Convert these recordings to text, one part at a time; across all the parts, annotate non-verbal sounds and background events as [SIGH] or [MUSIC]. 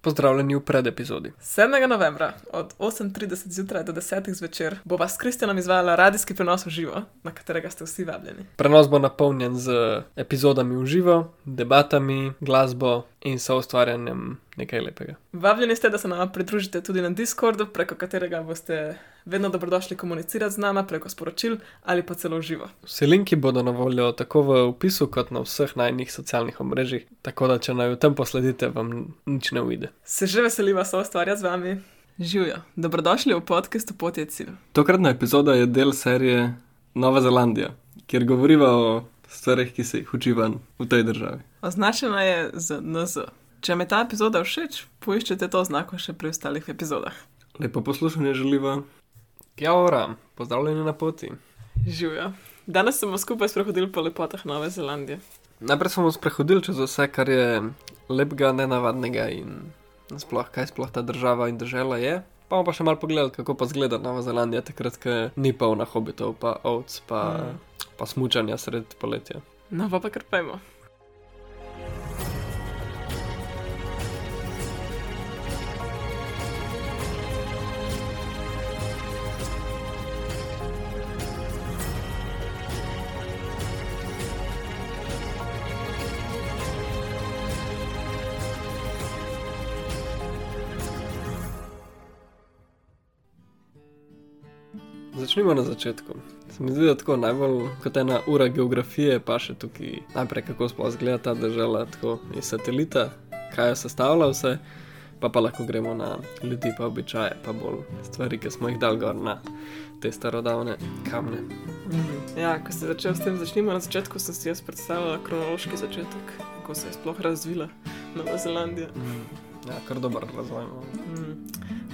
Pozdravljeni v predepizodi. 7. novembra od 8:30 zjutraj do 10. zvečer bo vas s Kristjanom izvajala radijski prenos v živo, na katerega ste vsi vabljeni. Prenos bo napolnjen z epizodami v živo, debatami, glasbo in soustvarjanjem nekaj lepega. Vabljeni ste, da se nam pridružite tudi na Discordu, preko katerega boste vedno dobrodošli komunicirati z nami preko sporočil ali pa celo živo. Vsi linki bodo na voljo tako v opisu, kot na vseh najnih socialnih omrežjih, tako da če naj v tem posledite, vam nič ne uide. Se že veseliva soustvarjati z vami. Živijo, dobrodošli v podkastu Pot je cilj. Tokratna epizoda je del serije Nova Zelandija, kjer govoriva o stvarih, ki se jih uči van v tej državi. Označena je z NZ. Če mi ta epizoda všeč, poiščite to znako še pri ostalih epizodah. Lepo poslušanje želiva. Ja, ora, pozdravljeni na poti. Živijo. Danes smo skupaj sprehodili po lepotah Nove Zelandije. Najprej smo sprehodili čez vse, kar je lepega, nenavadnega in sploh, kaj sploh ta država in država je. Pa bomo pa še malo pogledali, kako pa zgleda Nova Zelandija, takrat, ko ni polna hobitov, pa ovc, pa, Mm. Pa smučanja sred poletja. No, pa pa kar pojmo. Začnimo na začetku. Se mi zdi, da tako najbolj kot ena ura geografije, pa še tukaj najprej, kako sploh zgleda ta država, tako iz satelita, kaj jo sestavlja vse, pa pa lahko gremo na ljudi, pa običaje, pa bolj stvari, ki smo jih dal gor na te starodavne kamne. Ja, ko si začel s tem, začnimo na začetku, sem si jaz predstavljal kronološki začetek, kako se je sploh razvila Nova Zelandija. Ja, kar dober razvoj. Mm.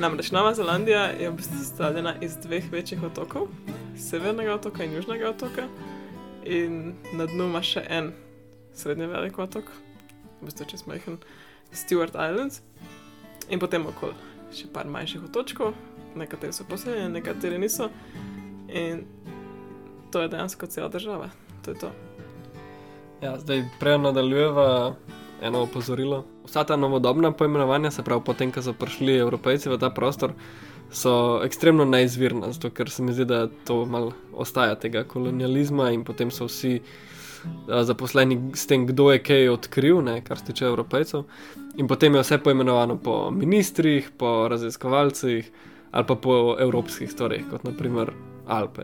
Namreč Nova Zelandija je v bistvu sestavljena iz dveh večjih otokov, severnega otoka in južnega otoka, in na dnu ima še en srednje velik otok, v bistvu čez majhen Stewart Islands, in potem okoli še par manjših otočkov, nekateri so poseljeni, nekateri niso, in to je dejansko cela država. To je to. Ja, zdaj prej nadaljujeva eno opozorilo. Vsa ta novodobna poimenovanja, se pravi, potem, ko so prišli evropejci v ta prostor, so ekstremno neizvirna, zato ker se mi zdi, da to malo ostaja tega kolonializma in potem so vsi a, zaposleni s tem, kdo je kaj odkril, ne, kar se tiče evropejcev. In potem je vse poimenovano po ministrih, po raziskovalcih ali pa po evropskih stvareh, kot naprimer Alpe.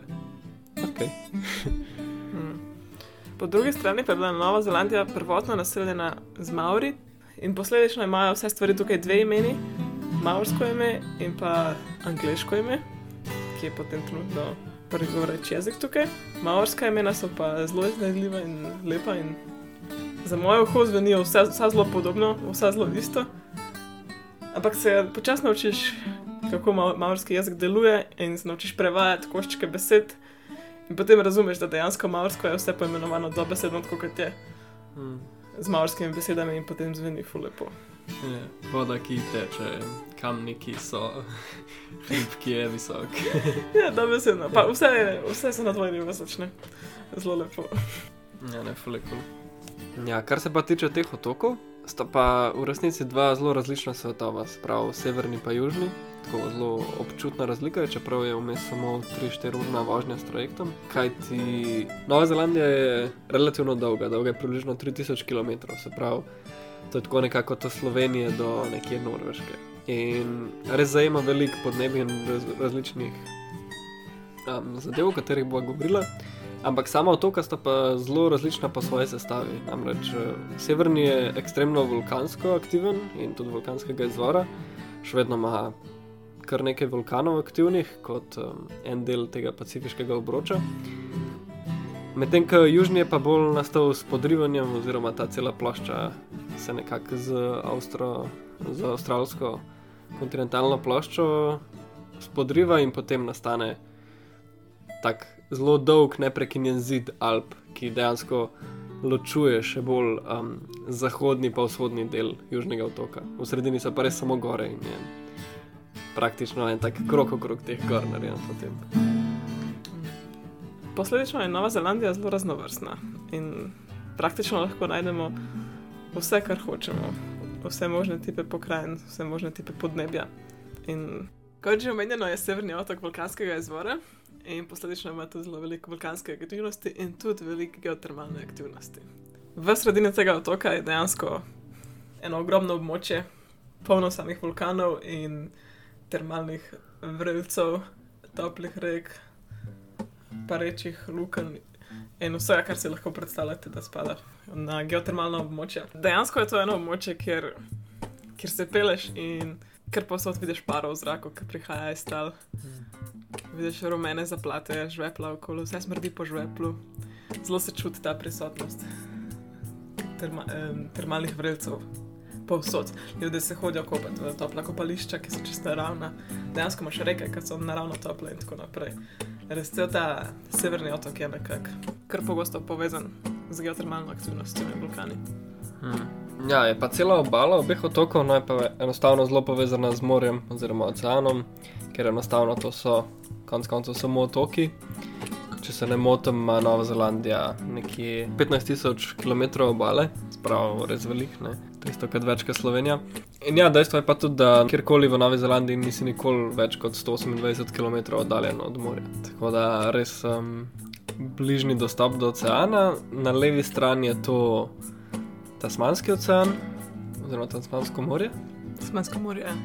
Okay. Mm. Po drugi strani pa je bila Nova Zelandija prvotno naseljena z Maori in posledično imajo vse stvari tukaj dve imeni, maorsko ime in pa angliško ime, ki je potem trenutno prvi govoreč jezik tukaj. Maorska imena so pa zelo iznajdljiva in lepa in za moje uho zvenijo vse, vse zelo podobno, vse zelo isto. Ampak se počasno naučiš, kako ma maorski jezik deluje in se naučiš prevajati koščke besed. In potem razumeš, da dejansko maorsko je vse poimenovano dobesedno kot je, Hmm. z maorskimi besedami in potem zveni fulepo. Je, voda, ki teče, kamni, ki so, hrib, [LAUGHS] ki je visok. [LAUGHS] Ja, dobesedno. Pa vse, vse se na tvoj nivo začne. Zelo lepo. Ja, ne, fuleko. Ja, kar se pa tiče teh otokov, sta pa v resnici dva zelo različna svetova, sprav severni pa južni. Tako zelo občutna razlika je, čeprav je vmes samo 3-4 urna vožnja s trajektom. Kaj ti Nova Zelandija je relativno dolga, dolga je približno 3000 km, se pravi, to je tako nekako od Slovenije do nekje Norveške. In res zajema veliko podnebij in raz, različnih um, zadev, o katerih bo govorila. Ampak sama otoka sta pa zelo različna po svoji sestavi. Namreč eh, severni je ekstremno vulkansko aktiven in tudi vulkanskega izvora, še vedno ima kar nekaj vulkanov aktivnih, kot um, en del tega pacifiškega obroča. Medtem ko južni je pa bolj nastal s podrivanjem, oziroma ta cela plošča se nekako z, Avstro, z avstralsko kontinentalno ploščo spodriva in potem nastane tak zelo dolg, neprekinjen zid Alp, ki dejansko ločuje še bolj um, zahodni pa vzhodni del južnega otoka. V sredini so pa res samo gore in je praktično en tak krok okrog teh gor narejen potem. Posledično je Nova Zelandija zelo raznovrstna in praktično lahko najdemo vse, kar hočemo. vse možne tipe pokrajin, vse možne tipe podnebja. In kot že omenjeno, je severni otok vulkanskega izvora in posledično ima tudi zelo veliko vulkanske aktivnosti in tudi veliko geotermalne aktivnosti. V sredini tega otoka je dejansko eno ogromno območje, polno samih vulkanov in termalnih vrelcev, toplih rek, parečih luken in vse, kar si lahko predstavljate, da spada na geotermalno območje. Dejansko je to eno območje, kjer, kjer se peleš in ker posod vidiš paro v zraku, ki prihaja iz tal. Vidiš rumene zaplate, žvepla okolo, vse smrdi po žveplu. Zelo se čuti ta prisotnost terma, um, termalnih vrelcev. Povsod. Ljudje se hodijo kopati v topla kopališča, ki so čisto naravna. Dejansko imaš reke, ki so naravno tople in tako naprej. Res cel ta severni otok je nekako kar pogosto povezan z geotermalno aktivnostjo in vulkani. Hmm. Ja, je pa cela obala obeh otokov, no je pa enostavno zelo povezana z morjem oziroma oceanom, ker enostavno to so konec koncev samo otoki. Če se ne motim, ima Nova Zelandija nekje 15.000 km obale, spravo res velik, ne? 300 krat več kot Slovenija. In ja, dejstvo je pa tudi, da kjerkoli v Novi Zelandiji nisi nikoli več kot 128 km oddaljen od morja. Tako da res um, bližnji dostop do oceana, na levi strani je to Tasmanski ocean, oziroma Tasmansko morje. Tasmansko morje. ja.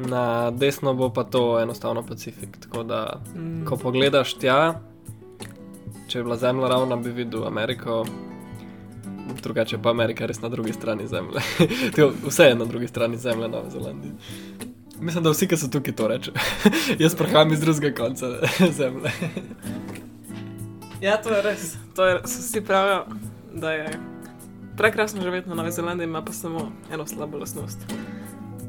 Na desno bo pa to enostavno Pacifik. Tako da, Mm. ko pogledaš tja, če je bila zemlja ravna, bi videl Ameriko, drugače pa Amerika res na drugi strani zemlje. [LAUGHS] Vse je na drugi strani zemlje, Nove Zelandije. Mislim, da vsi, ki so tukaj, to reče. [LAUGHS] Jaz prihajam iz drugega konca [LAUGHS] zemlje. Ja, to je res. To je, so vsi pravijo, da je prekrasno živeti na Novi Zelandiji, ima pa samo eno slabo lastnost.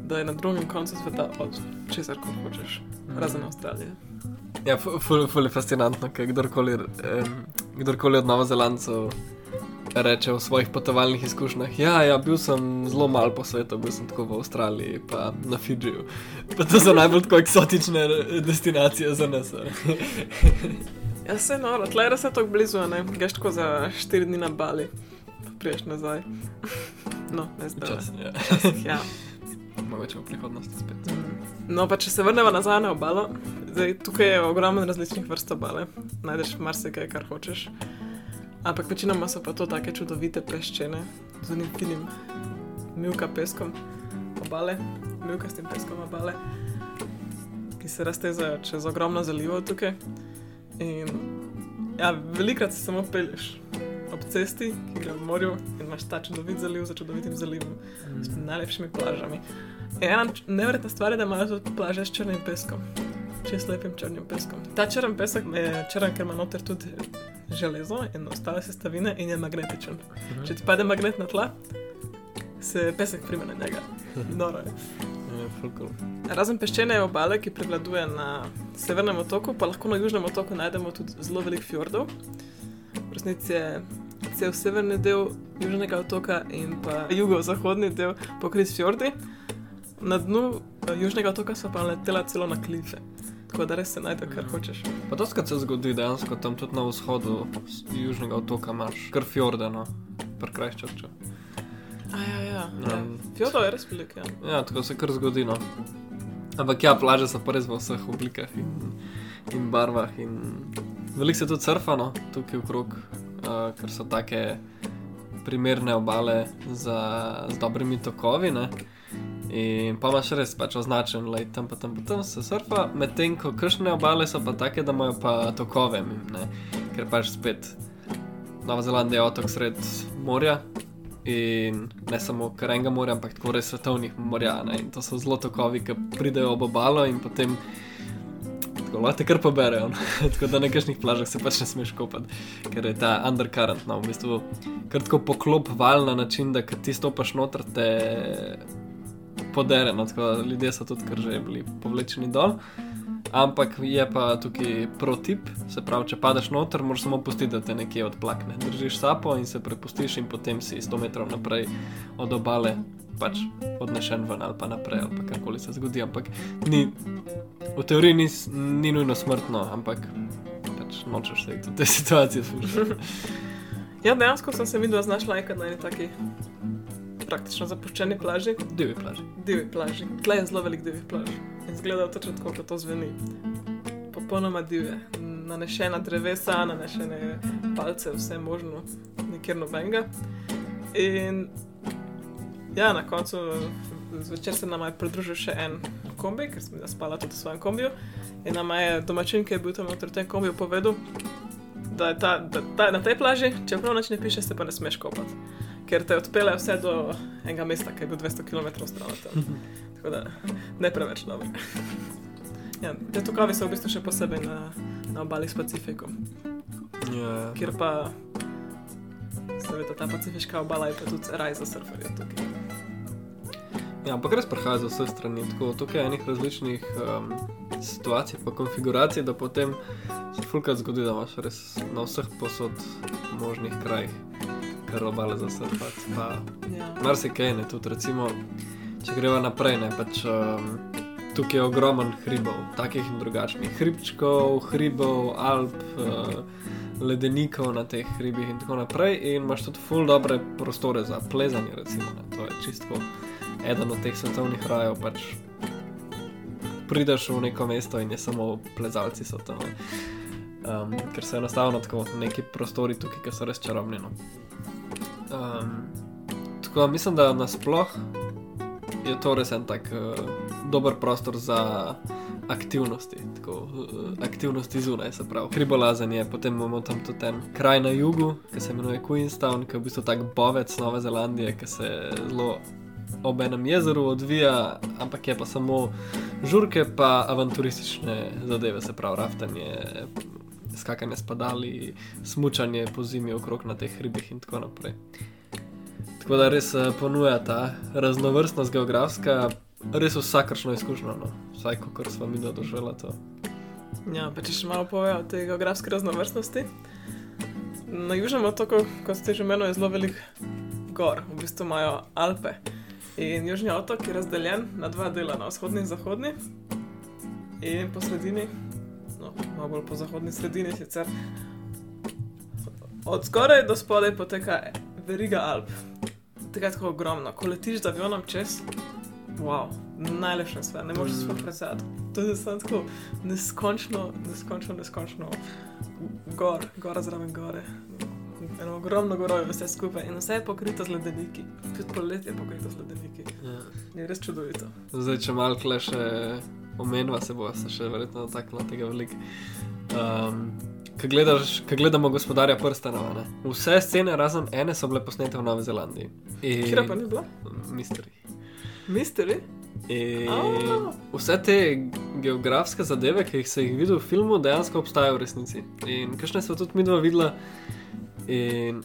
Da je na drugem koncu sveta od česar koli hočeš, razen Avstralije. Ja, ful, ful, je fascinantno, ker kdorkoli, um, kdorkoli od Novozelandcev reče o svojih potovalnih izkušnjah. Ja, ja, bil sem zelo malo po svetu, bil sem tako v Avstraliji, pa na Fidžiju. Pa to so najbolj tako eksotične destinacije za nas. Ja, se noro, tle je res tako blizu, ne greš tako za 4 dni na Bali, pa priješ nazaj. No, ne zdaj. Včasih, ja. Ja. Mogoče v prihodnosti spet. No, pa če se vrnemo nazaj na obalo, zdaj, tukaj je ogromno različnih vrst obale, najdeš marsikaj, kar hočeš. Ampak večinoma so pa to take čudovite peščene z unim finim milka peskom obale, milkastim peskom obale, ki se raztezajo čez ogromno zalivov tukaj. In ja, velikrat se samo pelješ ob cesti, ki gre v morju in imaš ta čudovit zaliv za čudovitim zalivom s najlepšimi plažami. In Ena neverjetna stvar je, da imajo tudi plaže s črnim peskom, čez lepim črnim peskom. Ta črn pesek je črn, ker ima noter tudi železo in ostale sestavine in je magnetičen. Če ti pade magnet na tla, se pesek prime na njega. [LAUGHS] Noro je. Ja, cool. Razen peščene obale, ki prevladuje na severnem otoku, pa lahko na južnem otoku najdemo tudi zelo veliko fjordov. V resnici je cel severni del južnega otoka in pa jugozahodni del pokrit s fjordi. Na dnu eh, južnega otoka so pa letela celo na klife. Tako da res se najde, kar hočeš. Pa to skrat se zgodi dejansko tam tudi na vzhodu južnega otoka imaš kar fjorde, no, prekrajščača. A, ja, ja. ja. Fjordov je res veliko. Ja. Ja, tako se kar zgodi. No. Ampak ja, plaže so pa res v vseh oblikah in, in barvah. In... Veliko se tudi surfa, no, tukaj okrog, uh, ker so take primerne obale za, z dobrimi tokovi. Ne? In pa imaš res pač označen, da tam pa tam, pa tam se surfa, medtem ko kršne obale so pa take, da imajo pa tokove, ne? ker pač spet Nova Zelandija je otok sred morja, In ne samo kar enega morja, ampak tako res svetovnih morja. Ne? In to so zelo tokovi, ki pridejo ob obalo in potem tako lahko kar poberejo. No? [LAUGHS] tako da na nekakšnih plažah se pač ne smeš kopati, ker je ta undercurrent, no, v bistvu kar tako poklop val na način, da ti stopaš noter, te podere. No? Tako da ljudje so tudi kar že bili povlečeni dol. Ampak je pa tukaj protip, se pravi, če padeš noter, moraš samo pustiti, da te nekje odplakne. Držiš sapo in se prepustiš, in potem si 100 metrov naprej od obale, pač odnešen ven ali pa naprej, ali pa karkoli se zgodi. Ampak ni, v teoriji ni, ni nujno smrtno, ampak pač nočeš se v te [LAUGHS] situacije ja, dejansko sem se videla znašla enkrat na eni taki praktično zapuščeni plaži, Divji plaži. divji plaži. Tle je zelo velik divjih plaž. In zgleda točno tako, kot to zveni. Popolnoma divje. Nanešena drevesa, nanešene palce, vse možno, nikjer nobenega. In ja, na koncu zvečer se nam je pridružil še en kombi, ker sem jaz spala tudi v svojem kombiju. In nam je domačin, ki je bil tam v tem kombiju, povedal, da je ta, da, ta, na tej plaži, čeprav noč ne piše, se pa ne smeš kopati. Ker te odpelje vse do enega mesta, ki je bil 200 km stran. Tako da ne preveč dobro. Ja, te tokovi so v bistvu še posebej na, na obali s Pacifikom, Ja, kjer pa seveda ta pacifiška obala je pa tudi raj za surferje tukaj. Ja, ampak res prihaja z vseh strani. Tako, tukaj je enih različnih um, situacij, pa konfiguracij, da potem se fulkrat zgodi, da imaš res na vseh posod možnih krajih, kar obale za surfati. Pa Ja. marsikaj ne, tudi recimo, če greva naprej, ne pač. Um, Tukaj je ogromen hribov, takih in drugačnih. Hribčkov, hribov, Alp, uh, ledenikov na teh hribih in tako naprej. In imaš tudi ful dobre prostore za plezanje, recimo. Ne. To je čisto eden od teh svetovnih rajev. Pač prideš v neko mesto in je samo plezalci so tam. Um, ker so enostavno tako neki prostori tukaj, ki so res čarobni. No. Um, tako da mislim, da nasploh je to res en tak uh, dober prostor za aktivnosti, tako uh, aktivnosti zunaj, se pravi. Hribolazenje, potem imamo tam tudi en kraj na jugu, ki se imenuje Queenstown, ki je v bistvu tak bovec Nove Zelandije, ki se zelo ob enem jezeru odvija, ampak je pa samo žurke, pa avanturistične zadeve, se pravi raftanje. Skakanje s padali, smučanje po zimi okrog na teh hribih in tako naprej. Tako da res eh, ponuja ta raznovrstnost geografska, res vsakršno izkušnjo, no. vsaj kot smo mi doživeli to. Ja, pa če še malo povejo o tej geografski raznovrstnosti. Na južnem otoku, kot ste že menili, je zelo velik gor, v bistvu imajo Alpe. In južni otok je razdeljen na dva dela, na vzhodni in zahodni. In po sredini, malo bolj po zahodni sredini sicer. Od zgoraj do spodaj poteka veriga Alp. Tega je tako ogromno. Ko letiš z avionom čez, wow, najlepša stvar, ne moreš si sploh predstavljati. To je samo tako neskončno, neskončno, neskončno gor, gora zraven gore. Eno ogromno goro je vse skupaj in vse je pokrito z ledeniki. Tudi poletje je pokrito z ledeniki. Ja. Je res čudovito. Zdaj, če malo kle še omenjava, se bo se še verjetno dotaknila tega veliko. Um, Ko gledamo gospodarja prstanov, ne? vse scene razen ene so bile posnete v Novi Zelandiji. In... Kira pa ni bila? Mystery. Mystery? In A. vse te geografske zadeve, ki jih se jih videl v filmu, dejansko obstajajo v resnici. In kakšne so tudi mi dva videla. In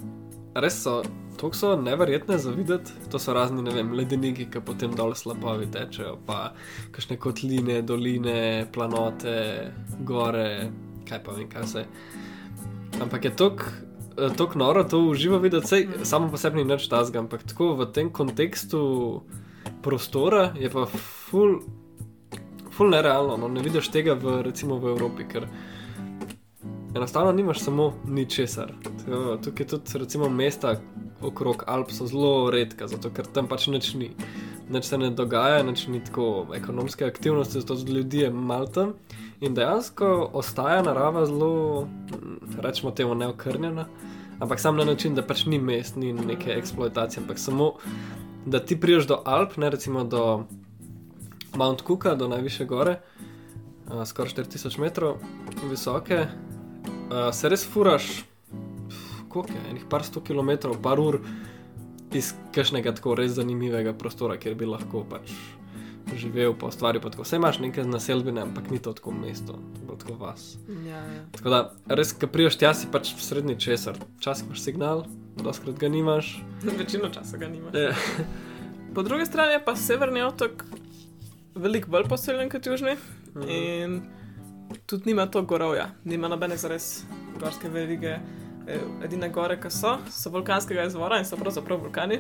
res so, to so neverjetne za videti. To so razni, ne vem, ledeniki, ki potem dol slabovi tečejo, pa kakšne kotline, doline, planote, gore, kaj pa vem, kaj vse. Ampak je tako tok noro to uživo videti, sej samo po sebi ni nič tazga, ampak tako v tem kontekstu prostora je pa ful, ful nerealno. No? Ne vidiš tega v, recimo v Evropi, ker enostavno nimaš samo ničesar. Tukaj tudi recimo mesta okrog Alp so zelo redka, zato ker tam pač nič ni. Nič se ne dogaja, nič ni tako ekonomske aktivnosti, zato tudi ljudi je malo tam. In dejansko ostaja narava zelo, mm, rečemo temu, neokrnjena, ampak sam na način, da pač ni mest, ni neke eksploatacije, ampak samo da ti priješ do Alp, ne recimo do Mount Cooka, do najviše gore, skoraj 4000 metrov visoke, uh, se res furaš, koliko je, enih par sto km, par ur iz kakšnega tako res zanimivega prostora, kjer bi lahko pač živel, pa ustvaril. Pa tako. Vse imaš neke naselbine, ampak ni to tako mesto, to je bolj tako vas. Ja, ja. Tako da, res, ko priješ tja, si pač v srednji česar. Včasih imaš signal, doskrat ga nimaš. [LAUGHS] Večino časa ga nima. Eh, Po drugi strani je pa severni otok veliko bolj poseljen kot južni Mhm. in tudi nima to gorovja, nima nobene zares gorske verige. Eh, Edine gore, ki so, so vulkanskega izvora in so pravzaprav vulkani.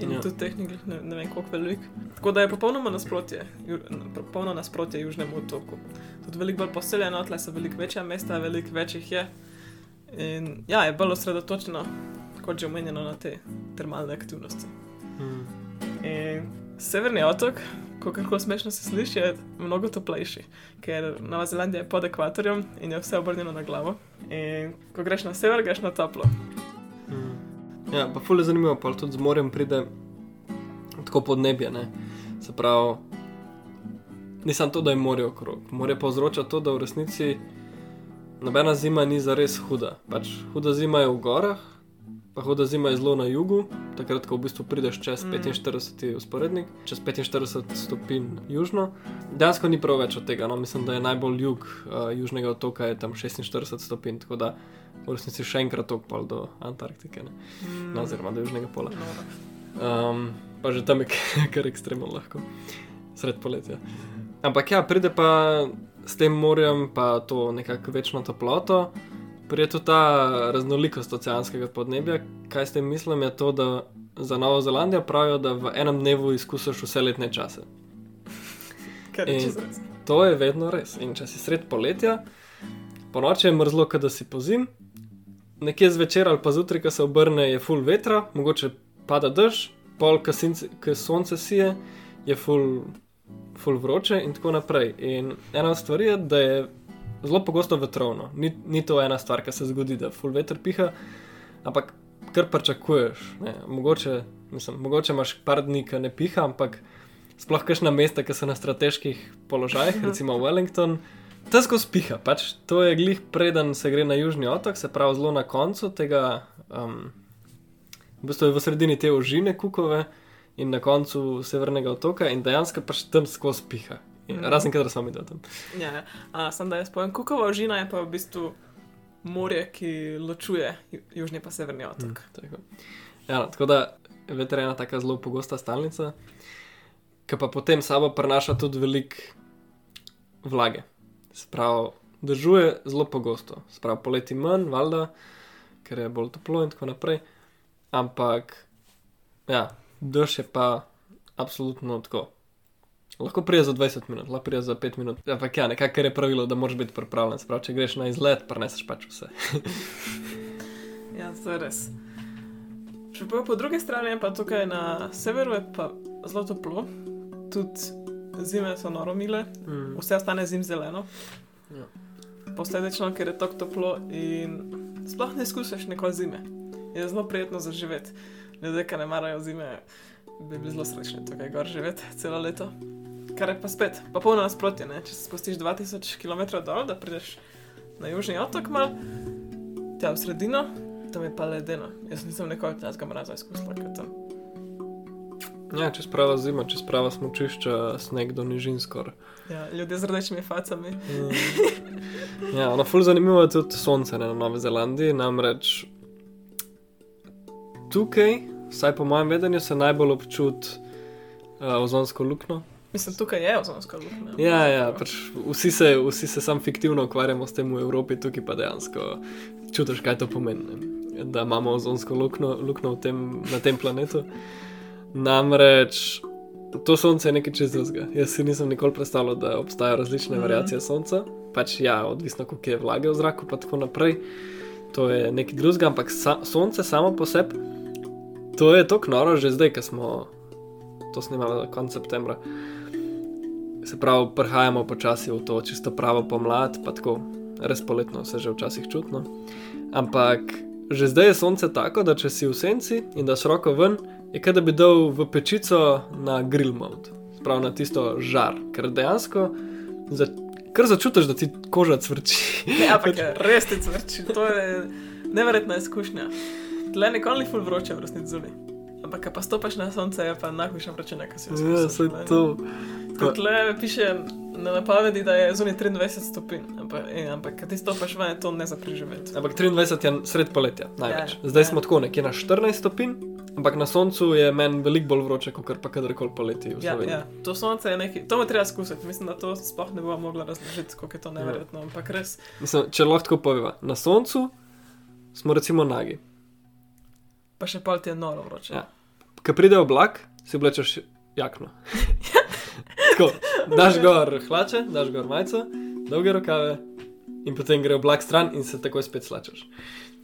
In Ja. tudi tehnik, ne, ne vem koliko velik. Tako da je popolnoma nasprotje, ju, popolno nasprotje južnemu otoku. Tudi veliko bolj poseljeno, tle so veliko večja mesta, veliko več jih je. In ja, je bolj osredotočeno, kot že omenjeno, na te termalne aktivnosti. mm. In severni otok, kako smešno se sliši, je mnogo toplejši, ker Nova Zelandija je pod ekvatorjem in je vse obrnjeno na glavo. In ko greš na sever, greš na toplo. Mm. Ja, pa fulje zanimivo, pa tudi z morjem pride tako podnebje. Ne? Se pravi, nisem to, da je morje okrog. Morje povzroča to, da v resnici nobena zima ni za res huda. Pač huda zima je v gorah, pa huda zima je zelo na jugu, takrat, ko v bistvu prideš čez Mm. 45 usporednik, čez 45 stopinj južno. Dejansko ni prav več od tega. No? Mislim, da je najbolj jug uh, južnega otoka je tam 46 stopinj, tako da v resnici še enkrat tok pol do Antarktike, ne? Mm. no, oziroma do južnega pola. Um, pa že tam je [LAUGHS] kar ekstremno lahko, sred poletja. Ampak ja, pride pa s tem morjem, pa to nekako večno toploto, pride tudi ta raznolikost oceanskega podnebja. Kaj s tem mislim, je to, da za Novo Zelandijo pravijo, da v enem dnevu izkusiš vse letne čase. kar je čisto res. To je vedno res. In če si sred poletja, po noči je mrzlo, kot da si pozim, nekje zvečer ali pa zjutraj, ko se obrne, je full vetra, mogoče pada dež, pol, ko sonce sije, je full, full vroče in tako naprej. In ena od stvari je, da je zelo pogosto vetrovno. Ni, ni to ena stvar, ki se zgodi, da full veter piha, ampak kar pričakuješ. Mogoče, mislim, mogoče imaš par dni, ki ne piha, ampak sploh kakšna mesta, ki so na strateških položajih, recimo Wellington. To skozi piha, pač to je glih preden se gre na južni otok, se pravi zelo na koncu tega, um, v bistvu je v sredini te ožine kukove in na koncu severnega otoka in dejansko pač tam skozi piha. Mhm. razen kadar sem videl tam. Ja, ja. A, sam da jaz povem, kukova ožina je pa v bistvu morje, ki ločuje ju- južni pa severni otok. Mm, tako. Ja, no, tako da veter je ena tako zelo pogosta stalnica, ki pa potem sabo prenaša tudi veliko vlage. Sprav, držuje zelo pogosto, sprav poleti manj, valjda, ker je bolj toplo in tako naprej. Ampak, ja, dež je pa absolutno tako. Lahko prije za 20 minut, lahko prije za 5 minut. Ampak ja, nekako je pravilo, da moraš biti pripravljen. Sprav, če greš na izlet, preneseš pač vse. [LAUGHS] Ja, to je res. Še po, po drugi strani pa tukaj na severu je pa zelo toplo, tudi zime so noro mile, Mm. vse ostane zim zeleno. Ja. Posledično, ker je tako toplo in sploh ne izkusiš nikoli zime. Je zelo prijetno za živeti. Ljudje, ki ne marajo zime, bi bili zelo srečni tukaj gor živeti celo leto. Kar je pa spet, pa polno nasprotje, ne? če se spustiš 2000 km dol, da prideš na južni otok, mal, tja v sredino, tam je pa ledeno. Jaz nisem nikoli tega mraza izkusila, kot tam. Ja, če sprava zima, če sprava smočišča, sneg do nižin skoraj. Ja, ljudje z rdečimi facami. Ja, no, ful zanimivo je tudi sonce ne, na Novi Zelandiji, namreč tukaj, vsaj po mojem vedenju, se najbolj občuti uh, ozonsko luknjo. Mislim, tukaj je ozonska luknja. Ja, ja, pač vsi se, vsi se sam fiktivno ukvarjamo s tem v Evropi, tukaj pa dejansko čutiš, kaj to pomeni. Ne? Da imamo ozonsko luknjo, luknjo tem, na tem planetu. Namreč to sonce je nekaj čezuzga. Jaz si nisem nikoli predstavljal, da obstajajo različne mm. variacije sonca. Pač ja, odvisno koliko je vlage v zraku, pa tako naprej. To je nekaj drugega, ampak sa, sonce samo po sebi, to je tako noro, že zdaj, ko smo to snimali konec septembra. Se pravi, prihajamo počasi v to čisto pravo pomlad, pa tako res poletno se že včasih čutno. Ampak že zdaj je sonce tako, da če si v senci in da široko ven, je kot da bi dal v pečico na grill mode, sprav na tisto žar, ker dejansko za, kar začutiš, da ti koža cvrči. Ne, ampak [LAUGHS] res ti cvrči, to je neverjetna izkušnja. Tle nikoli ni ful vroče v resnici zunaj. Ampak, pa stopiš na sonce, je pa najhujša vročina, ki si jo Ja, izkusil. saj to. Kot le piše na napovedi, da je zunaj 23 stopinj, ampak, eh, ampak ko ti stopiš ven, je to ne za preživeti. Ampak 23 je sred poletja, največ. Ja, Zdaj ja. smo tako nekje na 14 stopinj, ampak na soncu je meni veliko bolj vroče, kot pa kadarkoli poleti Ja, ja, to sonce je nekaj, to me treba izkusiti. Mislim, da to sploh ne bom mogla razložiti, kako je to neverjetno, ampak res. Mislim, če lahko tako poveva, na soncu smo recimo nagi. Pa še pol ti je noro vroče. Ja. Ko pride oblak, si oblečeš jakno. [LAUGHS] tako, daš gor hlače, daš gor majico, dolge rokave in potem gre oblak stran in se takoj spet slačeš.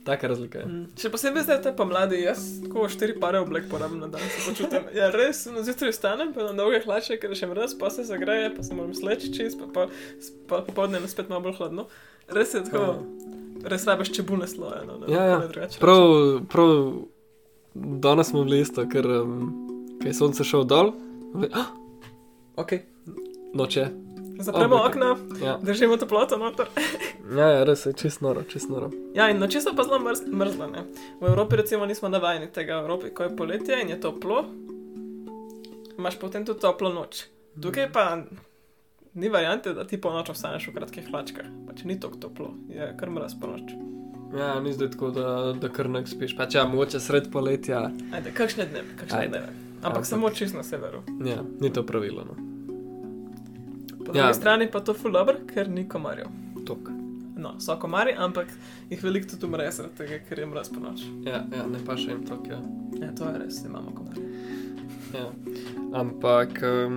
taka razlika je. Mm. Še posebej zdaj, te pomladi, jaz tako štiri pare oblek porabim na dan, se počutim. Ja, res, na zjutraj vstanem, pa na dolge hlače, ker še mraz, pa se zagreje, pa se moram sleči čez, pa, pa, pa popoldne je spet malo bolj hladno. Res je tako, res rabiš čebulne sloje. No, da, Ja, ja. ne drugače Prav, prav danes smo bili isto, ker um, je sonce šel dol. ve- Ah, ok, noče. Zapremo Obleke. okna, Ja. držimo toploto noter. ja, ja, res je, čist noro, čist noro. Ja, in noči so pa zelo mrz, mrzle. Ne? V Evropi recimo nismo navajeni tega, v Evropi, ko je poletje in je toplo, imaš potem tudi toplo noč. Tukaj pa ni variante, da ti po noč ostaneš v kratkih hlačkah, pač ni tako toplo, je kar mraz po noč. Ja, ni zdaj tako, da, da kar nek spiš. Pač ja, mogoče sred poletja. Ajde, kakšne dneve, kakšne Ajde. dneve. Ampak Ampak- samo čist na severu. Ja, ni to pravilo. No. Po Ja. drugi strani pa to ful dobro, ker ni komarjev. Tok. No, so komarji, ampak jih veliko tudi umre zaradi tega, ker je mraz po noč. Ja, ja, ne pa še jim tok. Ja. Ja, to je res, imamo komarje. Ja. Ampak um,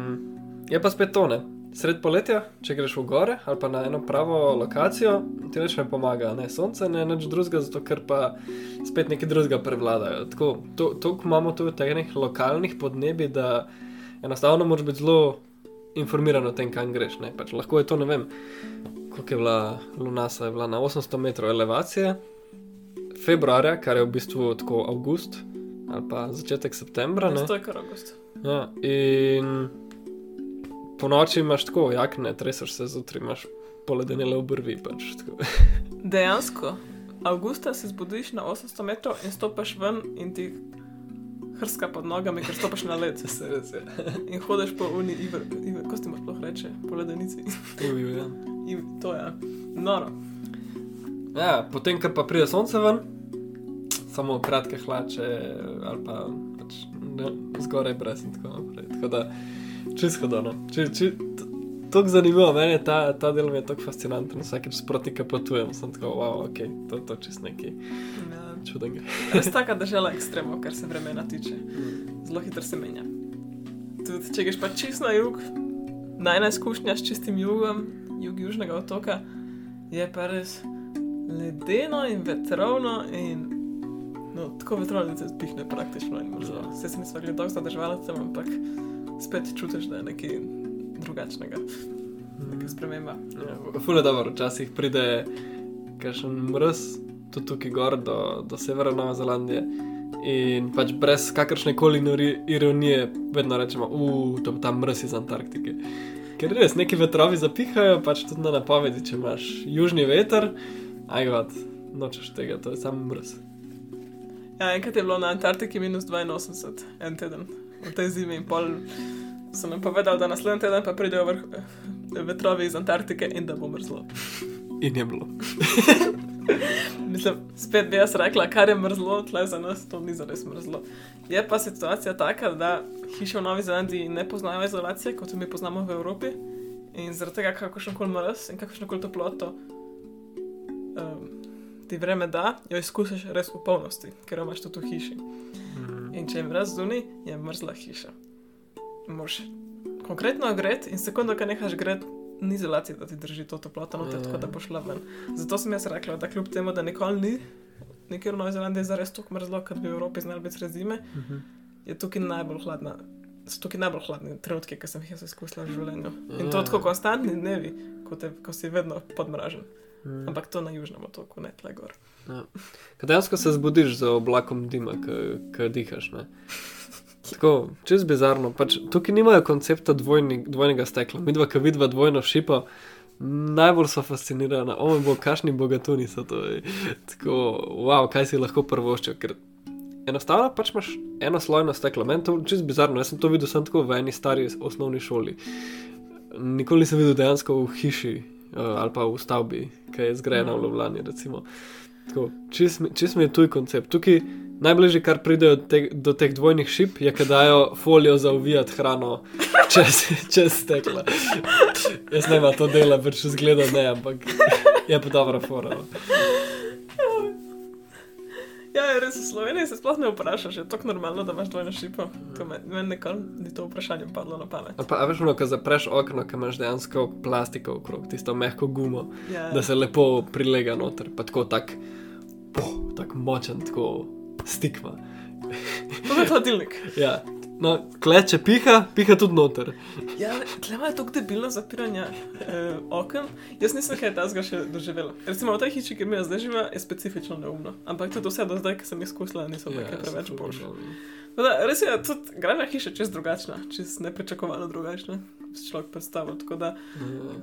je pa spet tone. Sred poletja, če greš v gore ali pa na eno pravo lokacijo, ti več ne pomaga, ne sonce, ne nič drugega, zato ker pa spet nekaj drugega prevladajo. Tako, to, to imamo tu teh lokalnih podnebij, da enostavno moraš biti zelo informiran o tem, kam greš. Ne? Pač lahko je to, ne vem, koliko je bila Lunasa, je bila na 800 metrov elevacije, februarja, kar je v bistvu tako avgust ali pa začetek septembra. Ne? To je kar avgust. Ja, in po noči imaš tako, jakne, treseš se zjutraj, imaš poledenele obrvi. Pač. [LAUGHS] Dejansko, avgusta se zbudiš na 800 metrov in stopiš ven in ti hrska pod nogami, ker stopiš na led. [LAUGHS] Se res je. [LAUGHS] In hodiš po uni, iver, iver, ko ti imaš sploh reče, po ledenici. Uvil, ja. In to je noro. ja, potem, ko pa pride sonce ven, samo kratke hlače ali pa pač, ne, zgoraj brez in tako naprej. Tako da, čisto hodano. Či, To je zanimivo, meni je ta, ta del je tako fascinanten. Vsakeč sproti, ko potujem, sem tako, wow, ok, to je to čist nekaj Ja. čudenega. [LAUGHS] Res taka država ekstremov, kar se vremena tiče. Zelo hitro se menja. Tudi če greš pa čist na jug, najna izkušnja s čistim jugom, jug južnega otoka, je pa res ledeno in vetrovno in no, tako vetrovno, da te spihne praktično in mrzlo. Ja. Vse se nismo gledali dolgo zadrževali tam, ampak spet čutiš, da je nekaj drugačnega, neka sprememba. Ja, Fule dobro, včasih pride kakšen mrz, tudi tukaj gor do, do severa Nove Zelandije. In pač brez kakršne koli ironije, vedno rečemo, to je tam mrz iz Antarktike. Ker res neki vetrovi zapihajo, pač tudi na napovedi, če imaš južni veter, ajgod, nočeš tega, to je samo mrz. Ja, enkrat je bilo na Antarktiki minus 82, en teden, v tej zimi in pol. So nam povedali, da naslednji teden pa pridejo vrh, eh, vetrovi iz Antarktike in da bo mrzlo. In je bilo. [LAUGHS] Mislim, spet bi jaz rekla, kar je mrzlo, tle za nas to ni zares mrzlo. Je pa situacija taka, da hiše v Novi Zelandiji ne poznajo izolacije, kot jo mi poznamo v Evropi. In zaradi tega, kakršno koli mraz in kakršno koli toploto um, ti vreme da, jo izkusiš res v polnosti, ker jo imaš tudi v hiši. In če je mraz zunaj, je mrzla hiša. Moš konkretno greti in sekundo, ko nehaš greti, ni izolacije, da ti drži to toploto noter, Ja. tako da boš šla ven. Zato sem jaz rekla, da kljub temu, da nikoli ni, nikjer v Novi Zelandiji zares tako mrzlo, kot bi v Evropi znali biti sred zime, je tukaj najbolj hladna. So tukaj najbolj hladni trenutki, ki sem jih izkusila v življenju. In to Ja. tako konstantni dnevi, ko, te, ko si vedno podmražen. Ampak to na južnem otoku, ne tle gor. Kaj dejansko se zbudiš z oblakom dima, ki dihaš. Ne? [LAUGHS] Tako, čez bizarno. Pač, tukaj nimajo koncepta dvojni, dvojnega stekla. Mi dva, ki vidva dvojno šipo, najbolj so fascinirana. O, moj bog, kakšni bogatuni so to. ej. Tako, wow, kaj si lahko prvoščil. Ker enostavno pač imaš eno slojno steklo. Meni to čez bizarno. Jaz sem to videl sem tako v eni stari osnovni šoli. Nikoli nisem videl dejansko v hiši ali pa v stavbi, ki je zgrajena v Ljubljani. Recimo. Tako, čist, mi- čist mi je tuj koncept. Tukaj najbližje, kar pride te, do teh dvojnih šip, je, da dajo folijo za uvijati hrano [LAUGHS] čez, čez stekla. Jaz ne vem, to dela, več zgleda ne, ampak je pa dobra fora. Ja, je res v Sloveniji se sploh ne vprašaš, je tako normalno, da imaš dvojno šipo. To me- Meni nikoli ni to vprašanje padlo na pamet. Ali Pa, a veš, no, ko zapreš okno, ki imaš dejansko plastiko okrog, tisto mehko gumo, Ja, da se lepo prilega noter, pa tako tak, poh, tak močen, tako stikma. To je hladilnik. Ja. No, kleče piha, piha tudi noter. Ja, tlema je tako debilno zapiranje eh, oken. Jaz nisem kaj tazga še doživela. Recimo v tej hiši, ki mi jo zdaj živa, je specifično neumno. Ampak tudi vse do zdaj, ki sem jih izkusila, niso bile ja, preveč boljše. Res je, tudi gradna hiša čez drugačna, čez nepričakovano drugačna, človek predstavlja. Tako da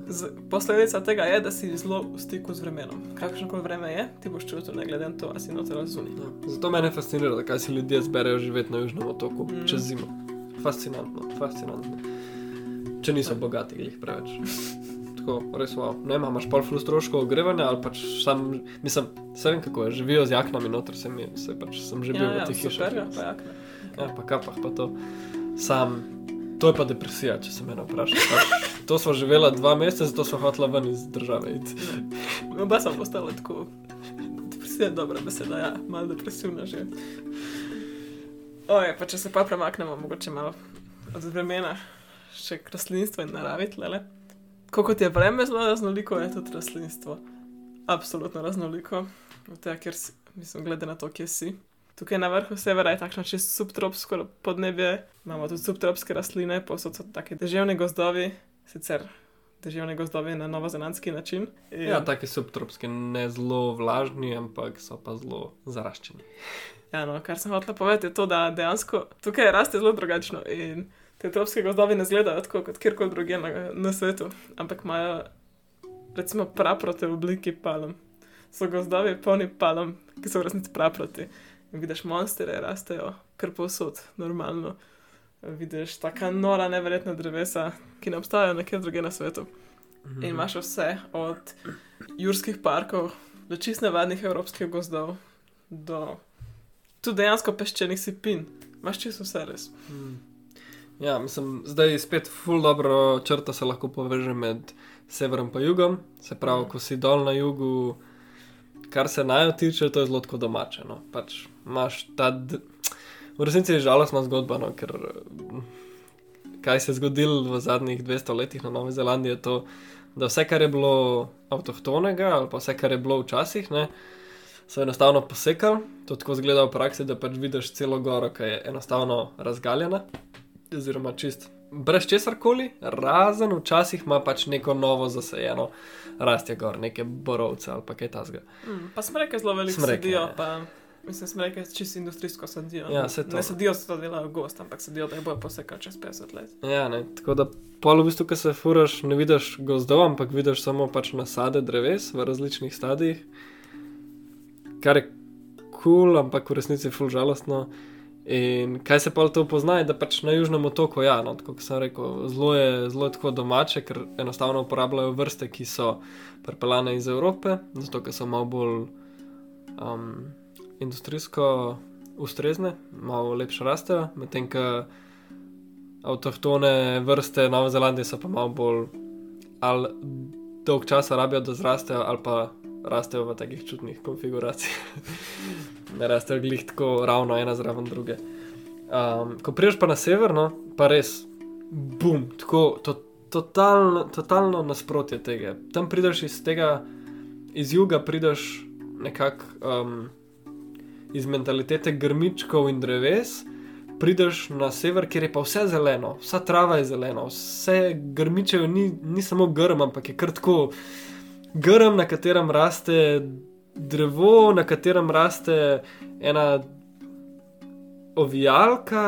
z, posledica tega je, da si zelo v stiku z vremenom. Kakšno koli vreme je, ti boš čutil, ne glede na to, ali si noter razumel. Ja. Zato me fascinira, kaj si ljudje zberejo živeti na južnem otoku mm. čez zimo. Fascinantno, fascinantno. Če niso ja. bogati, jih preveč. Tako, res, wow. ne imaš pol flus stroškov ogrevanja, ali pač sam, mislim, se vem kako je, živijo z jaknami noter, sem, se, pač, sem že bil ja, v teh ja, hišah. Ja, pa jakne ja, pa kapah, pa to. Sam, to je pa depresija, če se me vprašaš. To smo živela dva meseca, zato smo hotela ven iz države. Ja. Oba sem postala tako. Depresija je dobra beseda, ja, malo depresivna že. Oje, pa če se pa premaknemo, mogoče malo od vremena, še k rastlinstvu in naravi. Kako je vreme zelo raznoliko, je tudi rastlinstvo. Absolutno raznoliko, tega, ker si, mislim, glede na to, kje si. Tukaj na vrhu severa je takšno čisto subtropsko podnebje, imamo tudi subtropske rastline, posod so tako deževni gozdovi, sicer deževni gozdovi na novozelandski način. In... Ja, taki subtropski, ne zelo vlažni, ampak so pa zelo zaraščeni. [LAUGHS] Ja, no, kar sem hotel povedati, je to, da dejansko tukaj raste zelo drugačno in te tropske gozdovi ne izgledajo tako kot kjerkoli drugje na, na svetu, ampak imajo recimo praprote v obliki palom. So gozdovi polni palom, ki so v resnici praproti. In vidiš monstre, rastejo kar posod, normalno. Vidiš taka nora, neverjetna drevesa, ki ne obstajajo nekje druge na svetu. In Mhm. imaš vse od jurskih parkov do čist navadnih evropskih gozdov, do tudi dejansko peščenih sipin. Imaš čisto vse res. Hmm. Ja, mislim, zdaj spet ful dobro črta se lahko poveže med severom in jugom. Se pravi, ko si dol na jugu, kar se najo tiče, to je zelo domače. No. Pač imaš ta. D... V resnici je žalostna zgodba, no, ker kaj se je zgodilo v zadnjih 200 letih na Novi Zelandiji, je to, da vse, kar je bilo avtohtonega ali pa vse, kar je bilo včasih, ne, so enostavno posekali. To tako zgleda v praksi, da pač vidiš celo goro, ki je enostavno razgaljena, oziroma čist brez česar koli, razen včasih ima pač neko novo zasajeno rastje gor, neke borovce ali pa kaj tasga. Mm, pa smreke zelo veliko Smreke, sedijo, ja. pa mislim, smreke čisto industrijsko sedijo. Ja, saj to. Ne sedijo, se to delajo gost, ampak sedijo, da jih bojo posekali čez 50 let. Ja, ne, tako da pol v bistvu, ko se furaš, ne vidiš gozdov, ampak vidiš samo pač nasade dreves v različnih stadijih, kar je kul, cool, ampak v resnici je ful žalostno. In kaj se pa to pozna, je, da pač na južnem otoku, ja, no, kot sem rekel, zelo je, zelo je tako domače, ker enostavno uporabljajo vrste, ki so pripeljane iz Evrope, zato ker so malo bolj um, industrijsko ustrezne, malo lepše rastejo, medtem ko avtohtone vrste Nove Zelandije so pa malo bolj ali dolg časa rabijo, da zrastejo, ali pa rastejo v takih čudnih konfiguracijah. [LAUGHS] ne rastejo glih tako ravno ena zraven druge. Um, ko priješ pa na sever, no, pa res, bum, tako to, totalno, totalno nasprotje tega. Tam prideš iz tega, iz juga prideš nekako um, iz mentalitete grmičkov in dreves. Prideš na sever, kjer je pa vse zeleno, vsa trava je zelena, vse grmičejo, ni, ni samo grm, ampak je kar tako grm, na katerem raste drevo, na katerem raste ena ovijalka,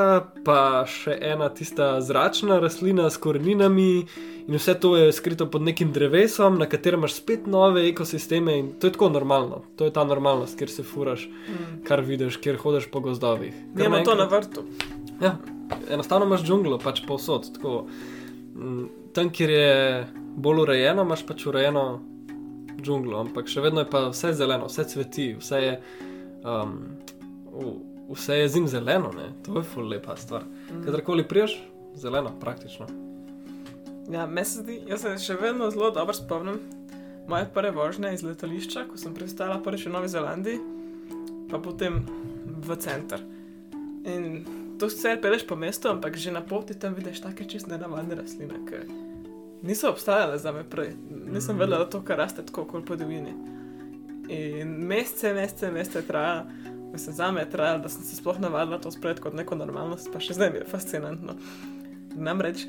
pa še ena tista zračna rastlina s koreninami, in vse to je skrito pod nekim drevesom, na katerem imaš spet nove ekosisteme. In to je tako normalno, to je ta normalnost, kjer se furaš, Mm. kar vidiš, kjer hodeš po gozdovih. Kar Imamo to na vrtu. Ja, enostavno imaš džunglo, pač povsod. Tako, mm, tam, kjer je bolj urejeno, imaš pač urejeno džunglo, ampak še vedno je pa vse zeleno, vse cveti, vse je, um, v- vse je zim zeleno, ne? to je ful lepa stvar. Mm. Kadarkoli priješ, zeleno, praktično. Ja, meni se zdi, jaz se še vedno zelo dobro spomnim moje prve vožnje iz letališča, ko sem pristala prvič v Novi Zelandiji, pa potem v center. In to sicer peleš po mestu, ampak že na poti tam vidiš take čist nenavadne rastline, ki niso obstajale za me prej. Nisem Mhm. vedela, da to, kar raste tako kot po divjini. In mesece, mesece, mesece traja, mislim, za me je trajalo, da sem se sploh navadila to sprejeti kot neko normalnost, pa še zdaj mi je fascinantno. Namreč